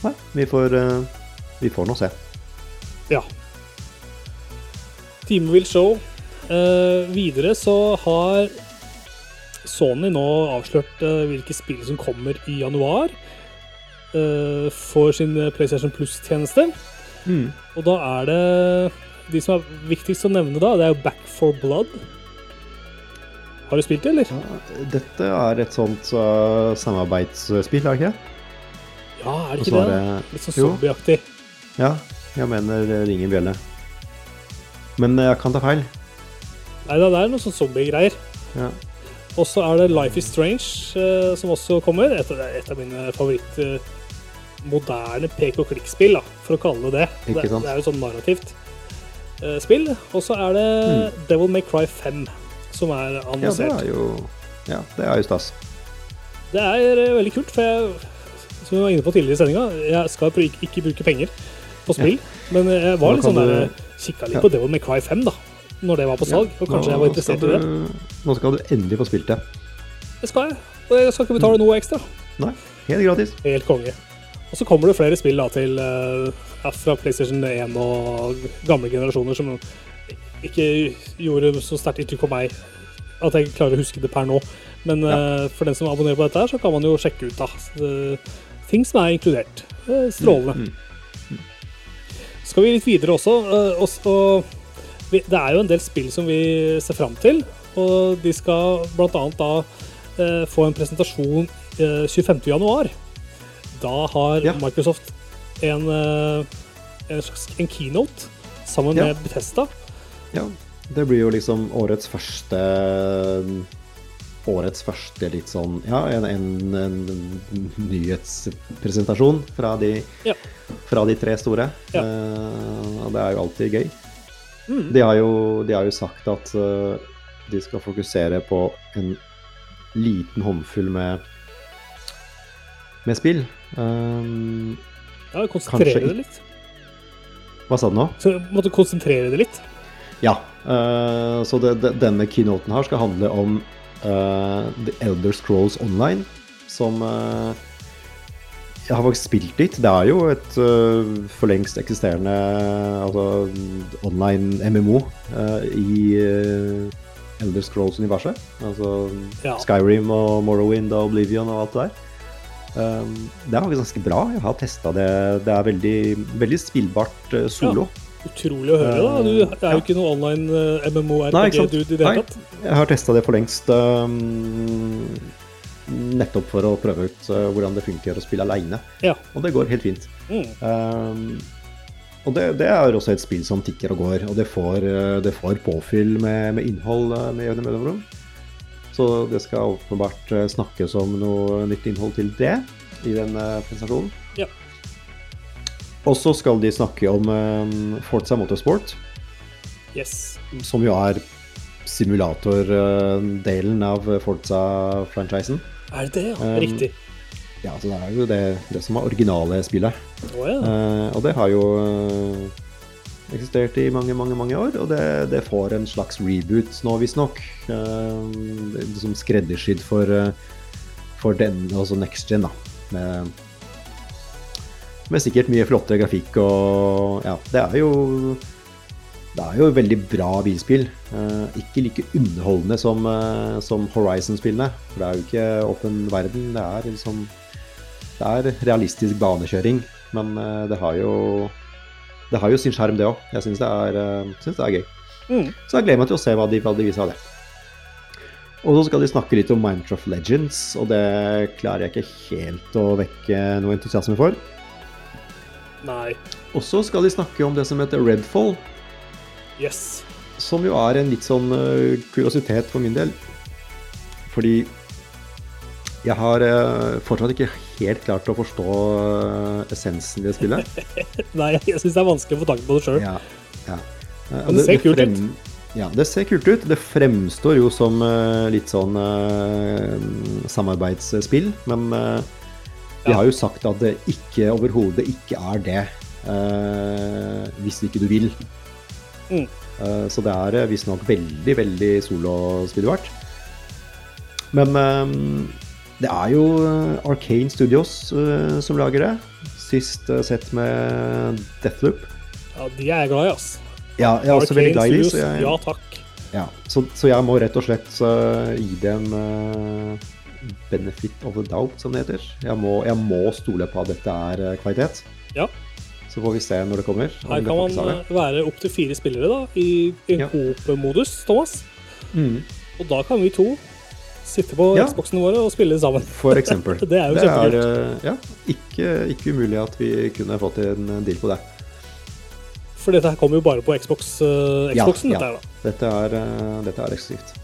Speaker 2: Nei, vi får, eh, vi får nå se.
Speaker 1: Ja. Time will show. Eh, videre så har Sony nå avslørt eh, hvilke spill som kommer i januar eh, for sin PlayStation Plus-tjeneste.
Speaker 2: Mm.
Speaker 1: Og da er det De som er viktigst å nevne da, det er jo Back for Blood. Har du spilt det, eller?
Speaker 2: Ja, dette er et sånt uh, samarbeidsspill, er det ikke?
Speaker 1: Ja, er det ikke det?
Speaker 2: det-
Speaker 1: Litt sånn zombieaktig.
Speaker 2: Ja, jeg mener det ringer bjelle. Men jeg kan ta feil.
Speaker 1: Nei da, det er noe sånn zombiegreier.
Speaker 2: Ja.
Speaker 1: Og så er det Life is Strange uh, som også kommer. Et, et av mine favoritt uh, moderne pek-og-klikk-spill, for å kalle det det.
Speaker 2: Ikke
Speaker 1: det. Det er jo sånn narrativt eh, spill. Og så er det Devil May Cry 5 som er
Speaker 2: ja, det
Speaker 1: annonsert.
Speaker 2: er jo Ja, det er jo stas.
Speaker 1: Det er eh, veldig kult, for jeg, som vi var inne på tidligere i sendinga, jeg skal ikke, ikke bruke penger på spill, men jeg var litt sånn
Speaker 2: du-
Speaker 1: der Kikka litt
Speaker 2: Ja.
Speaker 1: på Devil May Cry 5, da. Når det var på salg, og kanskje
Speaker 2: Nå
Speaker 1: jeg var interessert
Speaker 2: du,
Speaker 1: i det.
Speaker 2: Nå skal du endelig få spilt det.
Speaker 1: Det skal jeg. Og jeg skal ikke betale noe ekstra.
Speaker 2: Nei, helt gratis.
Speaker 1: Helt konge. Og så kommer det flere spill da til eh, ja, fra PlayStation 1 og gamle generasjoner som ikke gjorde så sterkt inntrykk på meg at jeg klarer å huske det per nå. Men eh, for den som abonnerer på dette, her, så kan man jo sjekke ut da. eh, ting som er inkludert. Uh, strålende.
Speaker 2: Mm.
Speaker 1: Skal vi litt videre også. eh, og, og vi, det er jo en del spill som vi ser fram til. Og de skal bl.a. da få en presentasjon eh, 25.1. Da har
Speaker 2: Ja.
Speaker 1: Microsoft en, en slags en keynote sammen
Speaker 2: Ja.
Speaker 1: med Bethesda.
Speaker 2: Ja, det blir jo liksom årets første Årets første litt sånn Ja, en, en, en nyhetspresentasjon fra de,
Speaker 1: Ja.
Speaker 2: fra de tre store.
Speaker 1: Ja.
Speaker 2: Uh, og det er jo alltid gøy.
Speaker 1: Mm.
Speaker 2: De har jo, de har jo sagt at uh, de skal fokusere på en liten håndfull med, med spill. Um,
Speaker 1: Ja, konsentrere det litt.
Speaker 2: hva sa du nå?
Speaker 1: Så måtte konsentrere det litt.
Speaker 2: Ja. Uh, så det, det, denne keynoten her skal handle om uh, The Elder Scrolls Online, som uh, jeg har faktisk spilt litt. Det er jo et for lengst eksisterende altså, online MMO i Elder Scrolls-universet. Altså
Speaker 1: Ja.
Speaker 2: Skyrim og Morrowind og Oblivion og alt det der. Um, det er faktisk ganske bra. Jeg har testa det. Det er veldig, veldig spillbart solo.
Speaker 1: Utrolig å høre, da. Du er jo
Speaker 2: Ja.
Speaker 1: ikke noe online eh. MMO-RPG-dude i det hele tatt.
Speaker 2: Jeg har testa det for lengst. Um, nettopp for å prøve ut uh, hvordan det funker å spille aleine.
Speaker 1: Ja.
Speaker 2: Og det går helt fint.
Speaker 1: Mm.
Speaker 2: Um, og det, det er også et spill som tikker og går, og det får, uh, det får påfyll med, med innhold med jevne mellomrom. Så det skal åpenbart snakkes om noe nytt innhold til det i den presentasjonen. Og så skal de snakke om um, Forza Motorsport
Speaker 1: Yes.
Speaker 2: som jo er simulatordelen av Forza-franchisen.
Speaker 1: Er det det, ja?
Speaker 2: Um,
Speaker 1: Riktig.
Speaker 2: Ja, så det er jo det, det som er originale spillet.
Speaker 1: Oh, ja.
Speaker 2: uh, og det har jo eh, eksistert i mange, mange mange år, og det, det får en slags reboot nå, visstnok. Uh, liksom skreddersydd for, uh, for den, altså next gen, da. Med, med sikkert mye flottere grafikk og Ja, det er jo det er jo veldig bra bilspill. Eh, ikke like underholdende som, eh, som Horizon-spillene. For det er jo ikke åpen verden. Det er liksom Det er realistisk banekjøring, men eh, det har jo Det har jo sin skjerm, det òg. Jeg syns det, eh, det er gøy.
Speaker 1: Mm.
Speaker 2: Så jeg gleder meg til å se hva de, hva de viser av det. Og så skal de snakke litt om Minecraft Legends, og det klarer jeg ikke helt å vekke noe entusiasme for.
Speaker 1: Nei.
Speaker 2: Og så skal de snakke om det som heter Redfall,
Speaker 1: Yes.
Speaker 2: som jo er en litt sånn uh, kuriositet for min del. Fordi Jeg har uh, fortsatt ikke helt klart å forstå uh, essensen i det spillet.
Speaker 1: Nei, jeg syns det er vanskelig å få tak på det sjøl.
Speaker 2: Ja, ja.
Speaker 1: Men det ser kult ut.
Speaker 2: Ja, det ser kult ut. Det fremstår jo som litt sånn samarbeidsspill, men eh, de har jo sagt at det ikke overhodet ikke er det. uh, hvis ikke du vil.
Speaker 1: Mm.
Speaker 2: Uh, så det er eh, visstnok veldig, veldig solospillbart. Men um, det er jo Arcane Studios uh, som lager det. Sist sett med Deathloop.
Speaker 1: Ja, de er jeg glad i, ass.
Speaker 2: Ja, jeg er også veldig glad i de, så jeg,
Speaker 1: Ja takk.
Speaker 2: ja, så, så jeg må rett og slett gi det en benefit of the doubt, som det heter. Jeg må, jeg må stole på at dette er eh, kvalitet.
Speaker 1: Ja.
Speaker 2: Så får vi se når det kommer.
Speaker 1: Her kan man eh, være opptil fire spillere da, i en
Speaker 2: Ja.
Speaker 1: coop-modus, Thomas.
Speaker 2: Mm,
Speaker 1: Og da kan vi to sitte på
Speaker 2: Ja.
Speaker 1: Xboxene våre og spille sammen.
Speaker 2: for eksempel.
Speaker 1: Det er jo kjempekult.
Speaker 2: eh, ja, ikke, ikke umulig at vi kunne fått en deal på det.
Speaker 1: For dette her kommer jo bare på Xbox,
Speaker 2: uh,
Speaker 1: Xboxen.
Speaker 2: ja.
Speaker 1: Dette her, da.
Speaker 2: Dette er, uh, dette er eksklusivt.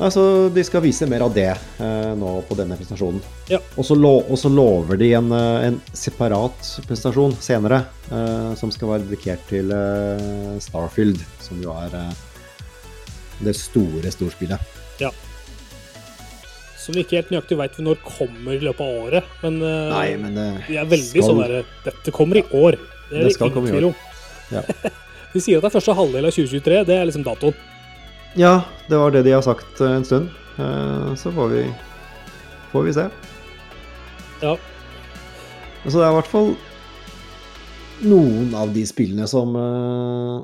Speaker 2: Altså, de skal vise mer av det eh, nå på denne presentasjonen.
Speaker 1: Ja.
Speaker 2: Og så lo lover de en, eh, en separat presentasjon senere, eh, som skal være dedikert til eh, Starfield, som jo er eh, det store storspillet.
Speaker 1: Ja. Som vi ikke helt nøyaktig veit når kommer i løpet av året. Men, eh,
Speaker 2: Nei, men det
Speaker 1: de er veldig
Speaker 2: skal-
Speaker 1: sånn derre Dette kommer i år. Det er
Speaker 2: Det
Speaker 1: det
Speaker 2: skal
Speaker 1: ingen
Speaker 2: komme i
Speaker 1: tvil
Speaker 2: år.
Speaker 1: om.
Speaker 2: Ja.
Speaker 1: De sier at det er første halvdel av 2023. Det er liksom datoen.
Speaker 2: Ja, det var det de har sagt eh, en stund. Eh, så får vi, får vi se.
Speaker 1: Ja.
Speaker 2: Så det er i hvert fall noen av de spillene som, eh,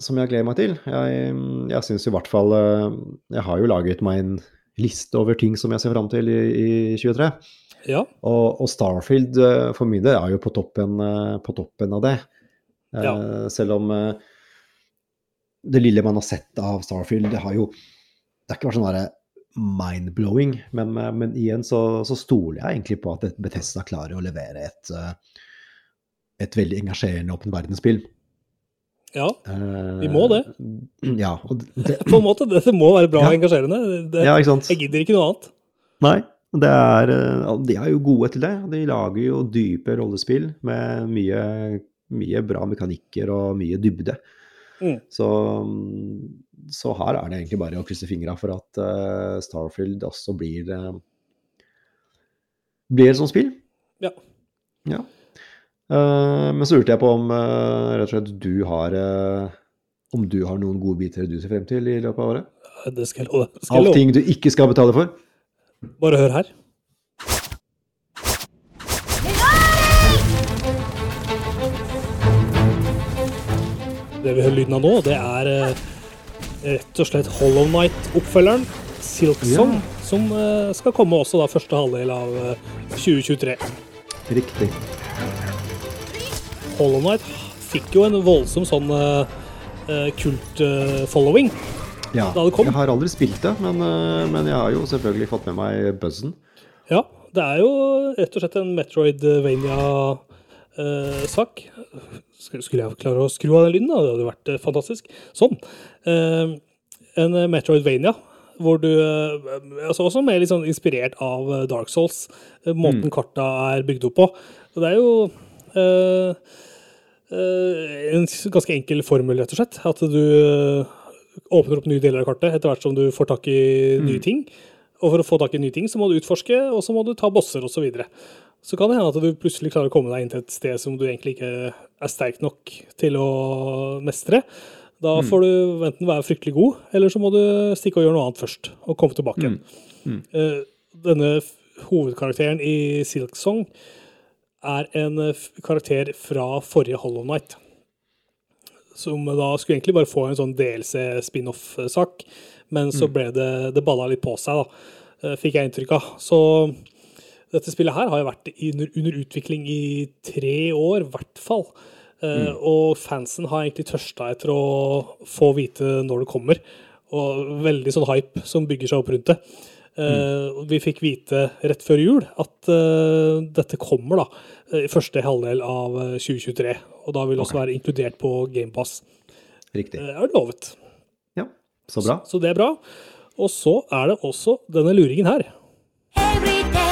Speaker 2: som jeg gleder meg til. Jeg, jeg syns i hvert fall Jeg har jo laget meg en liste over ting som jeg ser fram til i, i 23.
Speaker 1: Ja.
Speaker 2: Og, og Starfield for min del er jo på toppen, på toppen av det.
Speaker 1: Ja.
Speaker 2: Selv om det lille man har sett av Starfield, det har jo Det har ikke vært sånn derre mind-blowing, men, eh, men igjen så, så stoler jeg egentlig på at Bethesda klarer å levere et, eh, et veldig engasjerende åpen verdensspill.
Speaker 1: ja.
Speaker 2: Eh,
Speaker 1: Vi må det.
Speaker 2: Ja, det,
Speaker 1: På en måte. Det, må være bra
Speaker 2: Ja.
Speaker 1: og engasjerende. Det,
Speaker 2: ja?
Speaker 1: Jeg gidder ikke noe annet.
Speaker 2: Nei, det er, eh, de er jo gode til det. De lager jo dype rollespill med mye, mye bra mekanikker og mye dybde.
Speaker 1: Mm.
Speaker 2: Så, så her er det egentlig bare å krysse fingra for at uh, Starfield også blir uh, blir et sånt spill.
Speaker 1: Ja.
Speaker 2: Ja. Uh, men så lurte jeg på om rett og slett du har om du har noen gode biter du ser frem til i løpet av året?
Speaker 1: Det skal jeg love.
Speaker 2: Av ting du ikke skal betale for?
Speaker 1: Bare hør her. Det vi hører lyden av nå, det er eh, rett og slett Hollow Night-oppfølgeren, Silksong, som eh, skal komme også da første halvdel av eh, 2023.
Speaker 2: Riktig.
Speaker 1: Hollow Night fikk jo en voldsom sånn eh, eh, kult-following.
Speaker 2: Ja, jeg har aldri spilt det, men, eh, men jeg har jo selvfølgelig fått med meg buzzen.
Speaker 1: Ja, det er jo rett og slett en Metroidvania-sak. Skulle jeg klare å skru av den lyden, da? Det hadde vært eh, fantastisk. Sånn. Eh, En Metroidvania hvor du eh, altså Også mer sånn inspirert av Dark Souls. Måten Måten karta er bygd opp på. Og det er jo eh, en ganske enkel formel, rett og slett. At du åpner opp nye deler av kartet etter hvert som du får tak i nye ting. Og for å få tak i nye ting, så må du utforske, og så må du ta bosser osv. Så, videre. Så kan det hende at du plutselig klarer å komme deg inn til et sted som du egentlig ikke er sterk nok til å mestre. Da får du enten være fryktelig god, eller så må du stikke og gjøre noe annet først. Og komme tilbake igjen. Mm. Denne hovedkarakteren i Silksong er en eh, karakter fra forrige Hollow Night som da skulle egentlig bare få en sånn DLC-spin-off-sak, men så ble det Det balla litt på seg, da, eh, fikk jeg inntrykk av. Så dette spillet her har jo vært under, under utvikling i tre år, i hvert fall. Eh, Og fansen har egentlig tørsta etter å få vite når det kommer. Og veldig sånn hype som bygger seg opp rundt det. Uh, mm. Vi fikk vite rett før jul at uh, dette kommer da i første halvdel av eh, 2023. Og da vil det også være inkludert på GamePass.
Speaker 2: Riktig.
Speaker 1: Det er lovet.
Speaker 2: Ja, så bra.
Speaker 1: Så det er bra. Og så er det også denne luringen her.
Speaker 3: Every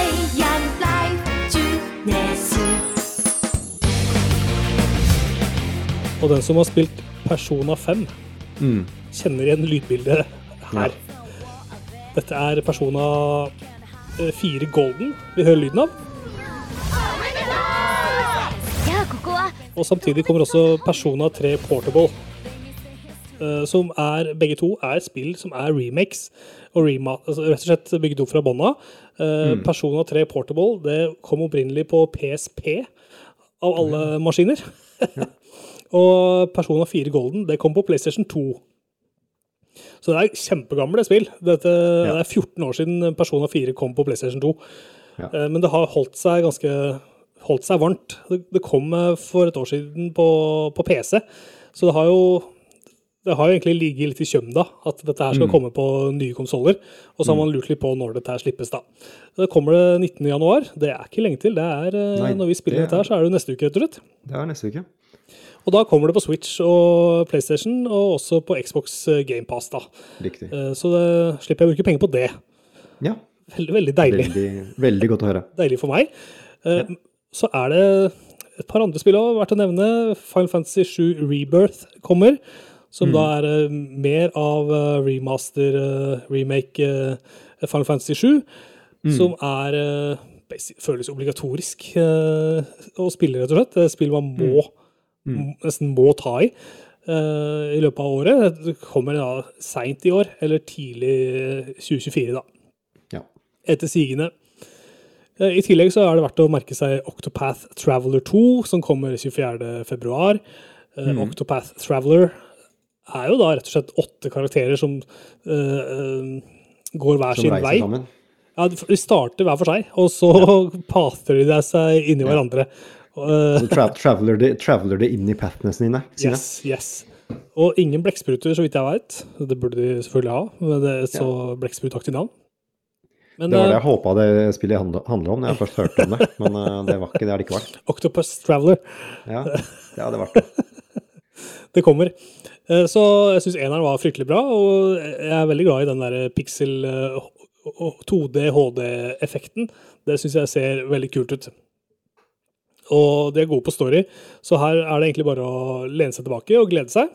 Speaker 1: Og den som har spilt Persona 5,
Speaker 2: mm.
Speaker 1: kjenner igjen lydbildet her. Ja. Dette er Persona eh, 4 Golden vi hører lyden av. Og samtidig kommer også Persona 3 Portable. Eh, som er, begge to er spill som er remakes. Og rema, altså rett og slett bygd opp fra bånda. Eh, mm. Persona 3 Portable det kom opprinnelig på PSP, av alle maskiner og Persona 4 Golden det kom på PlayStation 2. Så det er kjempegamle spill. Dette, Det er 14 år siden Persona 4 kom på PlayStation 2.
Speaker 2: Ja.
Speaker 1: Eh, Men det har holdt seg ganske holdt seg varmt. Det, det kom eh, for et år siden på, på PC, så det har jo det har jo egentlig ligget litt i kjømda at dette her skal komme på nye konsoller. Og så har man lurt litt på når dette her slippes, da. Det kommer det 19. januar. Det er ikke lenge til. Det er, eh,
Speaker 2: Nei,
Speaker 1: når vi spiller
Speaker 2: det
Speaker 1: dette her, så er det neste uke, rett og slett.
Speaker 2: Det er neste uke.
Speaker 1: Og da kommer det på Switch og PlayStation, og også på Xbox GamePass, da.
Speaker 2: Riktig.
Speaker 1: Eh, Så det slipper jeg å bruke penger på det.
Speaker 2: Ja,
Speaker 1: Veldig, veldig deilig.
Speaker 2: veldig, veldig godt å høre.
Speaker 1: deilig for meg. Ja. Så er det et par andre spill òg verdt å nevne. Final Fantasy 7 Rebirth kommer, som da er eh, mer av eh, remaster, eh, remake eh, Final Fantasy 7, som er eh, føles obligatorisk eh, å spille, rett og slett. Spill man må, m- nesten må ta i. eh, I løpet av året. Det kommer da seint i år, eller tidlig 2024, da
Speaker 2: Ja.
Speaker 1: etter sigende. Eh, I tillegg så er det verdt å merke seg Octopath Traveler 2, som kommer 24. februar. Eh, Octopath Traveler er jo da rett og slett åtte karakterer som uh, eh, går hver
Speaker 2: Som
Speaker 1: sin vei.
Speaker 2: sammen.
Speaker 1: Ja, de starter hver for seg, og så pather de seg inni hverandre. Eh,
Speaker 2: Så tra traveler, det, traveler det inn i pathene sine? sine.
Speaker 1: yes, yes. Og ingen blekkspruter, så vidt jeg veit. Det burde de selvfølgelig ha, men det er så så blekksprutaktig navn. Men
Speaker 2: Det var det
Speaker 1: eh,
Speaker 2: jeg håpa det spillet handla om når jeg først hørte om det. Men eh, det var ikke det det ikke vært.
Speaker 1: Octopus Traveler
Speaker 2: Ja, det hadde vært det.
Speaker 1: Det kommer. Eh, Så jeg syns eneren var fryktelig bra, og jeg er veldig glad i den der pixel eh, 2D HD-effekten. Det syns jeg ser veldig kult ut. Og de er gode på story, så her er det egentlig bare å lene seg tilbake og glede seg.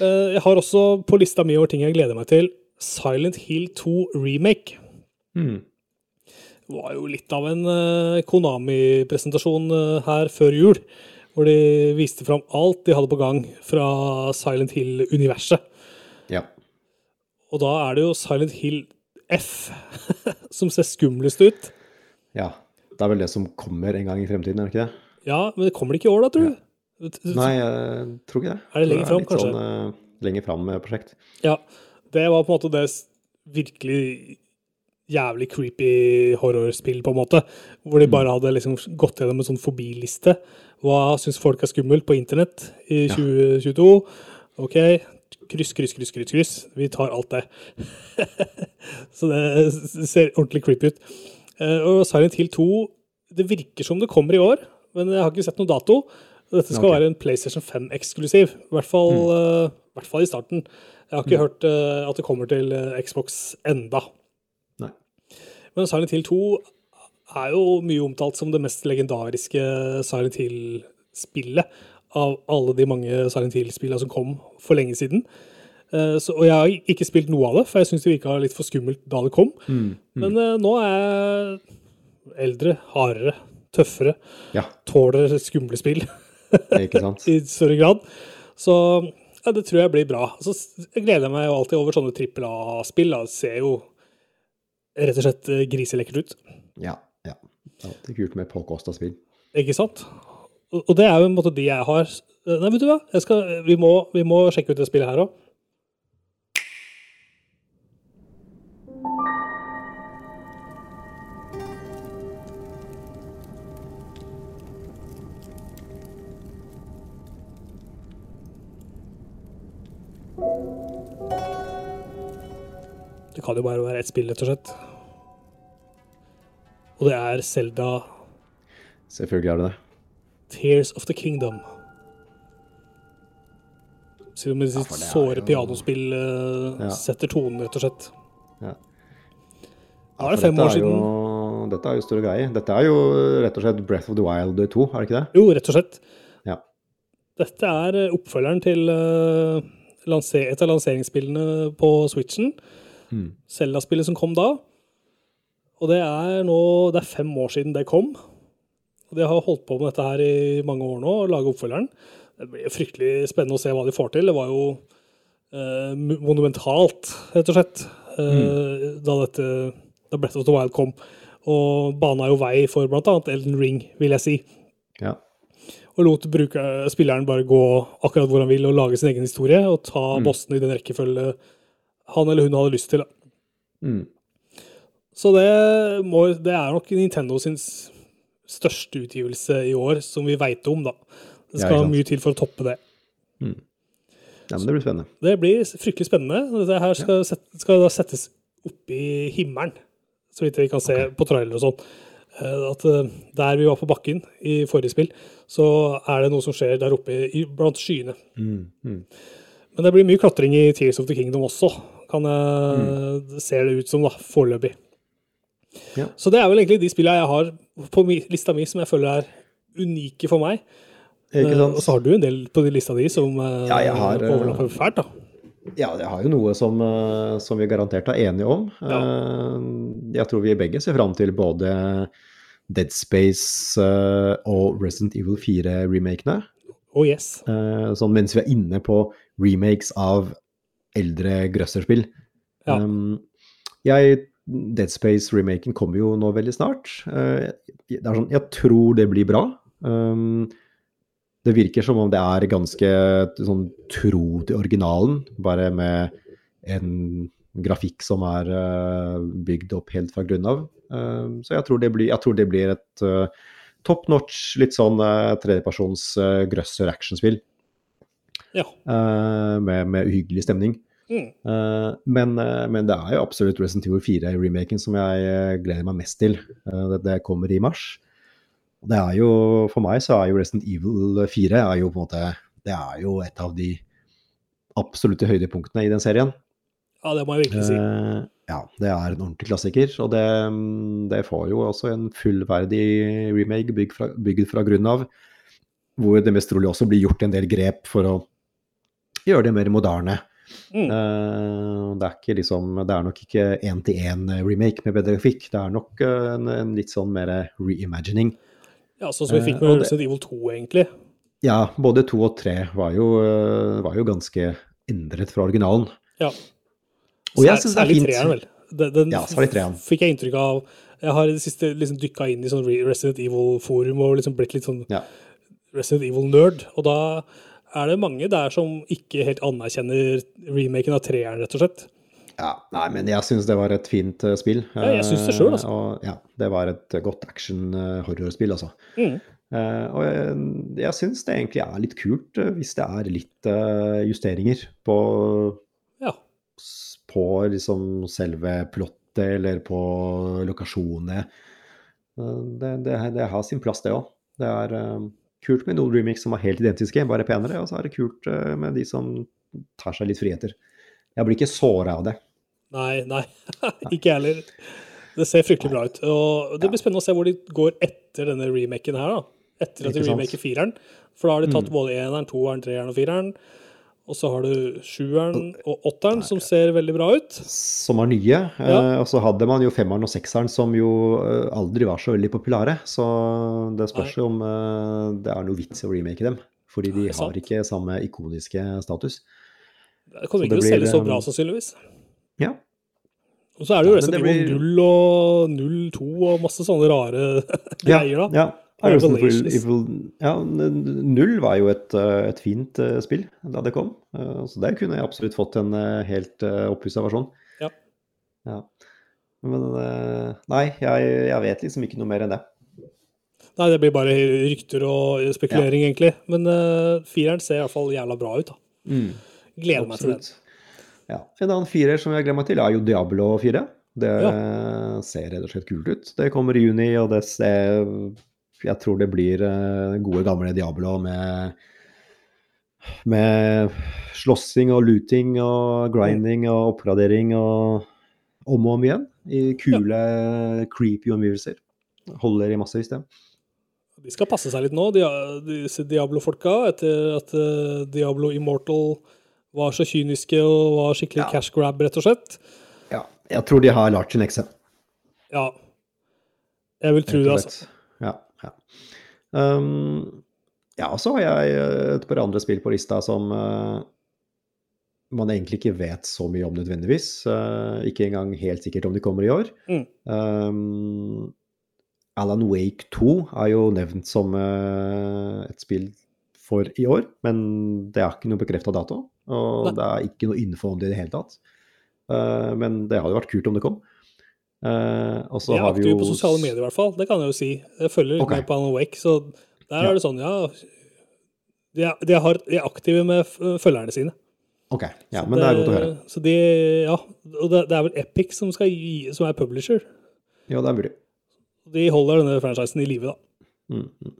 Speaker 1: Eh, Jeg har også på lista mi over ting jeg gleder meg til, Silent Hill 2 Remake.
Speaker 2: Mm.
Speaker 1: Det var jo litt av en eh, Konami-presentasjon eh, her før jul, hvor de viste fram alt de hadde på gang fra Silent Hill-universet.
Speaker 2: Ja.
Speaker 1: Og da er det jo Silent Hill F som ser skumlest ut.
Speaker 2: ja. Det er vel det som kommer en gang i fremtiden, er det ikke det?
Speaker 1: Ja, men det kommer det ikke i år, da, tror du?
Speaker 2: Nei, jeg tror ikke det.
Speaker 1: Er det lenger fram, kanskje?
Speaker 2: Sånn, uh, lenger fram med prosjekt.
Speaker 1: Ja. Det var på en måte det virkelig jævlig creepy horrorspill, på en måte. Hvor de bare hadde liksom gått gjennom en sånn fobiliste. Hva syns folk er skummelt på internett i 2022? OK, kryss, kryss, kryss, kryss, kryss. Vi tar alt det. Så det ser ordentlig creepy ut. Eh, Og Silent Hill 2, det virker som det kommer i år, men jeg har ikke sett noen dato. Dette skal
Speaker 2: okay.
Speaker 1: være en PlayStation 5-eksklusiv, i eh, i hvert fall i starten. Jeg har ikke hørt uh, at det kommer til Xbox enda.
Speaker 2: Nei.
Speaker 1: Men Silent Hill 2 er jo mye omtalt som det mest legendariske Silent Hill-spillet av alle de mange Silent Hill-spillene som kom for lenge siden. Eh, Så, og jeg har ikke spilt noe av det, for jeg syns det virka litt for skummelt da det kom. Men uh, nå er jeg eldre, hardere, tøffere,
Speaker 2: Ja,
Speaker 1: tåler skumle spill
Speaker 2: ikke sant?
Speaker 1: i større grad. Så ja, det tror jeg blir bra. Så jeg gleder meg jo alltid over sånne trippel A-spill. Det ser jo rett og slett eh, griselekkert ut.
Speaker 2: Ja. ja. Det er alltid kult med påkosta spill.
Speaker 1: Ikke sant? Og, og det er jo en måte de jeg har Nei, vet du hva? Jeg skal, vi, må, vi må sjekke ut det spillet her òg. Det kan jo bare være ett spill, rett og slett. Og det er Selda
Speaker 2: Selvfølgelig er det det.
Speaker 1: Tears of the Kingdom. Selv om sitt
Speaker 2: det er
Speaker 1: såre
Speaker 2: jo-
Speaker 1: pianospill eh,
Speaker 2: Ja.
Speaker 1: setter tonen, rett og slett.
Speaker 2: Ja.
Speaker 1: Da er det fem år siden.
Speaker 2: Jo, dette er jo store greier. Dette er jo rett og slett Breath of the Wild 2, er det ikke det?
Speaker 1: Jo, rett og slett.
Speaker 2: Ja.
Speaker 1: Dette er eh, oppfølgeren til eh, et av lanseringsspillene på Switchen.
Speaker 2: Mm.
Speaker 1: Zelda-spillet som kom da. Og det er nå Det er fem år siden det kom. Og de har holdt på med dette her i mange år nå, å lage oppfølgeren. Det blir fryktelig spennende å se hva de får til. Det var jo eh, monumentalt, rett og slett, eh, da dette da Breath of the Wild kom. Og bana jo vei for annet Elden Ring, vil jeg si.
Speaker 2: Ja.
Speaker 1: Og lot bruker, spilleren bare gå akkurat hvor han vil og lage sin egen historie, og ta
Speaker 2: Mm.
Speaker 1: bossene i den rekkefølge han eller hun hadde lyst til.
Speaker 2: Mm.
Speaker 1: Så det, må, det er nok Nintendo sin største utgivelse i år, som vi veit om, da. Det skal
Speaker 2: ja,
Speaker 1: mye til for å toppe det.
Speaker 2: ja, men det blir spennende.
Speaker 1: Det blir fryktelig spennende. Dette her skal, set, skal da settes opp i himmelen, så vidt vi kan se på trailer og sånn. Eh, At eh, der vi var på bakken i forrige spill, så er det noe som skjer der oppe i, blant skyene.
Speaker 2: Mm. Mm.
Speaker 1: Men det blir mye klatring i Tears of the Kingdom også, kan jeg, mm. ser det ut som, da, foreløpig.
Speaker 2: Ja.
Speaker 1: Så det er vel egentlig de spillene jeg har på lista mi som jeg føler er unike for meg. Eh? Og så har du en del på de lista di som eh,
Speaker 2: Ja, jeg har, eh,
Speaker 1: overlapper fælt, da.
Speaker 2: Ja, jeg har jo noe som, som vi garantert er enige om. Ja. Jeg tror vi begge ser fram til både Dead Space og Resident Evil 4-remakene.
Speaker 1: Oh yes.
Speaker 2: Sånn mens vi er inne på remakes av eldre grøsserspill.
Speaker 1: Ja.
Speaker 2: Um, jeg, Dead Space-remaken kommer jo nå veldig snart. Uh, det er sånn, jeg tror det blir bra. Um, det virker som om det er ganske sånn tro til originalen, bare med en grafikk som er uh, bygd opp helt fra grunnen av. Uh, så jeg tror det blir, jeg tror det blir et eh, top notch, litt sånn tredjepersons grøsser actionspill
Speaker 1: Ja.
Speaker 2: uh, med, med uhyggelig stemning.
Speaker 1: Mm.
Speaker 2: Uh, men, uh, men det er jo absolutt Resident Evil 4-remaken som jeg gleder meg mest til. Det, det kommer i mars. Det er jo, For meg så er jo Resident Evil 4 er jo på en måte, det er jo et av de absolutte høydepunktene i den serien.
Speaker 1: Ja, det må jeg virkelig si.
Speaker 2: Ja, det er en ordentlig klassiker. Og det, mm, det får jo også en fullverdig remake bygd fra, bygd fra grunnen av. Hvor det mest trolig også blir gjort en del grep for å gjøre det mer moderne.
Speaker 1: Mm.
Speaker 2: Eh, det er liksom Det er nok ikke én-til-én-remake med bedre grafikk. Det er nok eh, en, en litt sånn mer reimagining.
Speaker 1: Ja, sånn som vi fikk
Speaker 2: eh,
Speaker 1: med Resident Evil 2, egentlig.
Speaker 2: Ja, både 2 og 3 var jo, eh, var jo ganske endret fra originalen.
Speaker 1: Ja.
Speaker 2: Og jeg syns det er fint.
Speaker 1: særlig
Speaker 2: fint.
Speaker 1: treeren, vel. Den, den
Speaker 2: Ja, særlig treeren.
Speaker 1: fikk jeg inntrykk av Jeg har i det siste liksom dykka inn i sånn Resident Evil-forum og liksom blitt litt sånn
Speaker 2: Ja.
Speaker 1: Resident Evil-nerd. Og da er det mange der som ikke helt anerkjenner remaken av treeren, rett og slett.
Speaker 2: Ja, nei, men jeg syns det var et fint eh, spill.
Speaker 1: Ja, jeg synes det selv, altså.
Speaker 2: Eh, Og, ja, det var et godt action-horrorspill, altså.
Speaker 1: Mm.
Speaker 2: Uh, og jeg, jeg syns det egentlig er litt kult eh, hvis det er litt uh, justeringer på,
Speaker 1: Ja.
Speaker 2: på liksom selve plottet eller på lokasjonene. Uh, det, det, det har sin plass, det òg. Det er eh, kult med noen remakes som er helt identiske, bare penere. Og så er det kult eh, med de som tar seg litt friheter. Jeg blir ikke såra av det.
Speaker 1: Nei, nei. ikke jeg heller. Det ser fryktelig bra ut. Og det blir spennende å se hvor de går etter denne remaken her, da. Etter at de remaker fireren. For da har de tatt
Speaker 2: Mm.
Speaker 1: både eneren, toeren, treeren og fireren. Og så har du sjueren og åtteren, som ser veldig bra ut.
Speaker 2: Som er nye. eh,
Speaker 1: Ja.
Speaker 2: og så hadde man jo femmeren og sekseren, som jo eh, aldri var så veldig populære. Så det spørs jo om eh, det er noe vits i å remake dem. Fordi de
Speaker 1: sant.
Speaker 2: har ikke samme ikoniske status.
Speaker 1: Det kommer ikke til å selge så bra, sannsynligvis.
Speaker 2: Ja.
Speaker 1: Og så er det jo
Speaker 2: Ja,
Speaker 1: Resident Evil
Speaker 2: blir-
Speaker 1: 0 og 02 og masse sånne rare greier, da.
Speaker 2: Ja. Ja, Resident Evil, Evil, ja, null var jo et, eh, et fint eh, spill da det kom. Eh, Så der kunne jeg absolutt fått en helt oppussa versjon.
Speaker 1: Ja.
Speaker 2: Ja. Men nei, jeg, jeg vet liksom ikke noe mer enn det.
Speaker 1: Nei, det blir bare rykter og spekulering, egentlig. Men uh, fireren ser iallfall jævla bra ut, da. Gleder meg til den.
Speaker 2: Ja. En annen firer som jeg gleder meg til, er jo Diablo 4. Det
Speaker 1: Ja.
Speaker 2: ser rett og slett kult ut. Det kommer i juni, og det ser Jeg tror det blir eh, gode, gamle Diablo med med slåssing og looting og grinding og oppgradering og om og om igjen. I kule, creepy omgivelser. Holder i massevis, det.
Speaker 1: De skal passe seg litt nå, disse Diablo-folka, etter at eh, Diablo Immortal var så kyniske og var skikkelig
Speaker 2: Ja.
Speaker 1: cash grab, rett og slett.
Speaker 2: Ja, jeg tror de har lært sin lekse.
Speaker 1: Ja. Jeg vil tro det, altså.
Speaker 2: Um, ja, og så har jeg eh, et par andre spill på lista som uh, man egentlig ikke vet så mye om nødvendigvis. Uh, ikke engang helt sikkert om de kommer i år.
Speaker 1: Mm.
Speaker 2: Um, Alan Wake 2 er jo nevnt som uh, et spill for i år, men det er ikke noe bekrefta dato. Og
Speaker 1: Nei.
Speaker 2: det er ikke noe info om det i det hele tatt. Eh, men det hadde vært kult om det kom. Eh, og så
Speaker 1: Jeg er aktiv på sosiale medier, i hvert fall. Det kan jeg jo si. Jeg følger litt
Speaker 2: Ok.
Speaker 1: med på Alan Wake, så der
Speaker 2: Ja.
Speaker 1: er det sånn, ja De er, de har, de er aktive med følgerne sine.
Speaker 2: Ok, ja,
Speaker 1: Så
Speaker 2: men det er godt å høre.
Speaker 1: Så de, ja, og det, det er vel Epic som, skal gi, som er publisher.
Speaker 2: Ja, det er mulig.
Speaker 1: De holder denne franchisen i live, da.
Speaker 2: Mm, mm.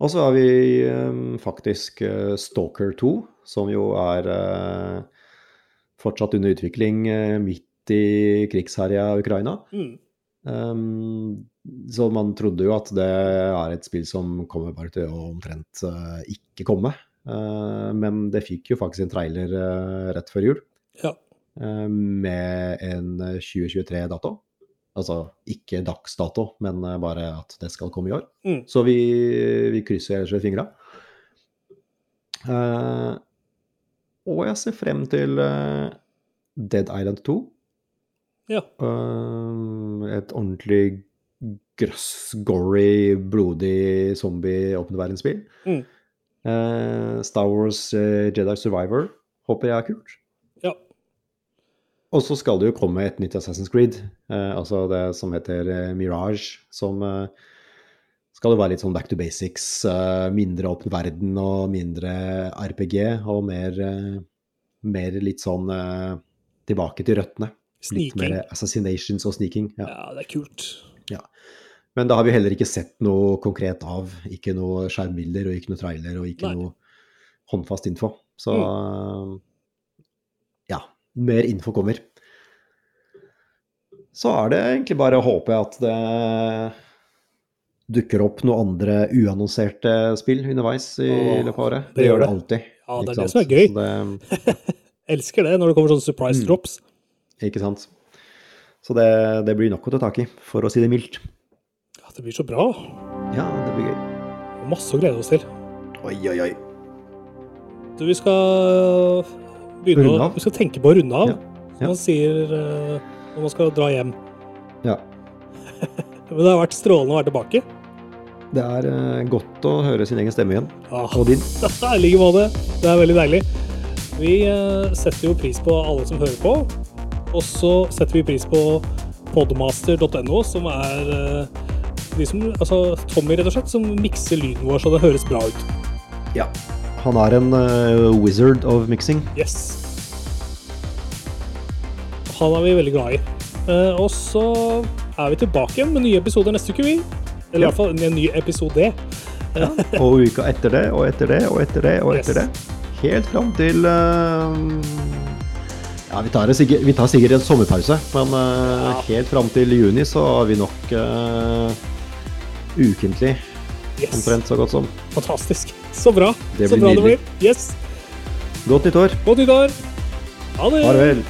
Speaker 2: Og så har vi um, faktisk uh, Stalker 2, som jo er uh, fortsatt under utvikling uh, midt i krigsherja Ukraina.
Speaker 1: Mm.
Speaker 2: Um, så man trodde jo at det er et spill som kommer bare til å omtrent uh, ikke komme. Uh, men det fikk jo faktisk en trailer uh, rett før jul
Speaker 1: Ja.
Speaker 2: eh, med en 2023-dato. Altså ikke dagsdato, men bare at det skal komme i år.
Speaker 1: Mm.
Speaker 2: Så vi, vi krysser ellers fingra. Og jeg ser frem til Dead Island 2.
Speaker 1: ja.
Speaker 2: Uh, et ordentlig grøss, gory, blodig zombie åpen verdensspill.
Speaker 1: Mm.
Speaker 2: Uh, Star Wars uh, Jedi Survivor håper jeg er kult.
Speaker 1: Ja.
Speaker 2: Og så skal det jo komme et nytt Assassin's Creed, eh, altså det som heter eh, Mirage, som skal jo være litt sånn back to basics, mindre åpen verden og mindre RPG, og mer, mer litt sånn tilbake til røttene. Litt mer assassinations og sneaking. Ja.
Speaker 1: Ja, det er kult.
Speaker 2: Men da har vi heller ikke sett noe konkret av. Ikke noe skjermbilder og ikke noe trailer og ikke
Speaker 1: Nei.
Speaker 2: noe håndfast info. Så ja, mer info kommer. Så er det egentlig bare å håpe at det dukker opp noen andre uannonserte spill underveis i
Speaker 1: Åh,
Speaker 2: løpet av året.
Speaker 1: det
Speaker 2: Det
Speaker 1: gjør
Speaker 2: det. alltid.
Speaker 1: Ja, det er det som er gøy.
Speaker 2: Det, ja.
Speaker 1: Elsker det når det kommer sånne surprise
Speaker 2: Mm.
Speaker 1: drops.
Speaker 2: Ikke sant. Så det, det blir nok å ta tak i, for å si det mildt.
Speaker 1: Ja, det blir så bra.
Speaker 2: Ja, det blir gøy.
Speaker 1: Masse å glede oss til.
Speaker 2: Oi, oi, oi.
Speaker 1: Du, vi skal begynne å, vi skal tenke på å runde av.
Speaker 2: Ja, ja.
Speaker 1: Man sier eh, når man skal dra hjem.
Speaker 2: Ja.
Speaker 1: Men det har vært strålende å være tilbake.
Speaker 2: Det er eh, godt å høre sin egen stemme igjen.
Speaker 1: Ah,
Speaker 2: Og din.
Speaker 1: I like måte. Det er veldig deilig. Vi eh, setter jo pris på alle som hører på. Og så setter vi pris på podmaster.no, som er eh, de som, altså Tommy, rett og slett, som mikser lyden vår så det høres bra ut.
Speaker 2: Ja. Han er en uh, wizard of mixing.
Speaker 1: Yes. Han er vi veldig glad i. Uh, og så er vi tilbake igjen med nye episoder neste uke, vi. Eller i
Speaker 2: Ja.
Speaker 1: hvert fall en ny episode.
Speaker 2: Og uka etter det, og etter det, og etter det, og etter
Speaker 1: Yes.
Speaker 2: det. Helt fram til eh, Ja, vi tar, sikkert, vi tar sikkert en sommerpause, men uh,
Speaker 1: Ja.
Speaker 2: helt fram til juni så har vi nok uh, ukentlig.
Speaker 1: Yes.
Speaker 2: Omtrent så godt som.
Speaker 1: Fantastisk. Så bra.
Speaker 2: Det
Speaker 1: så bra
Speaker 2: nydelig.
Speaker 1: det blir. Yes.
Speaker 2: Godt nyttår.
Speaker 1: Godt nyttår. Ha det.
Speaker 2: Farvel.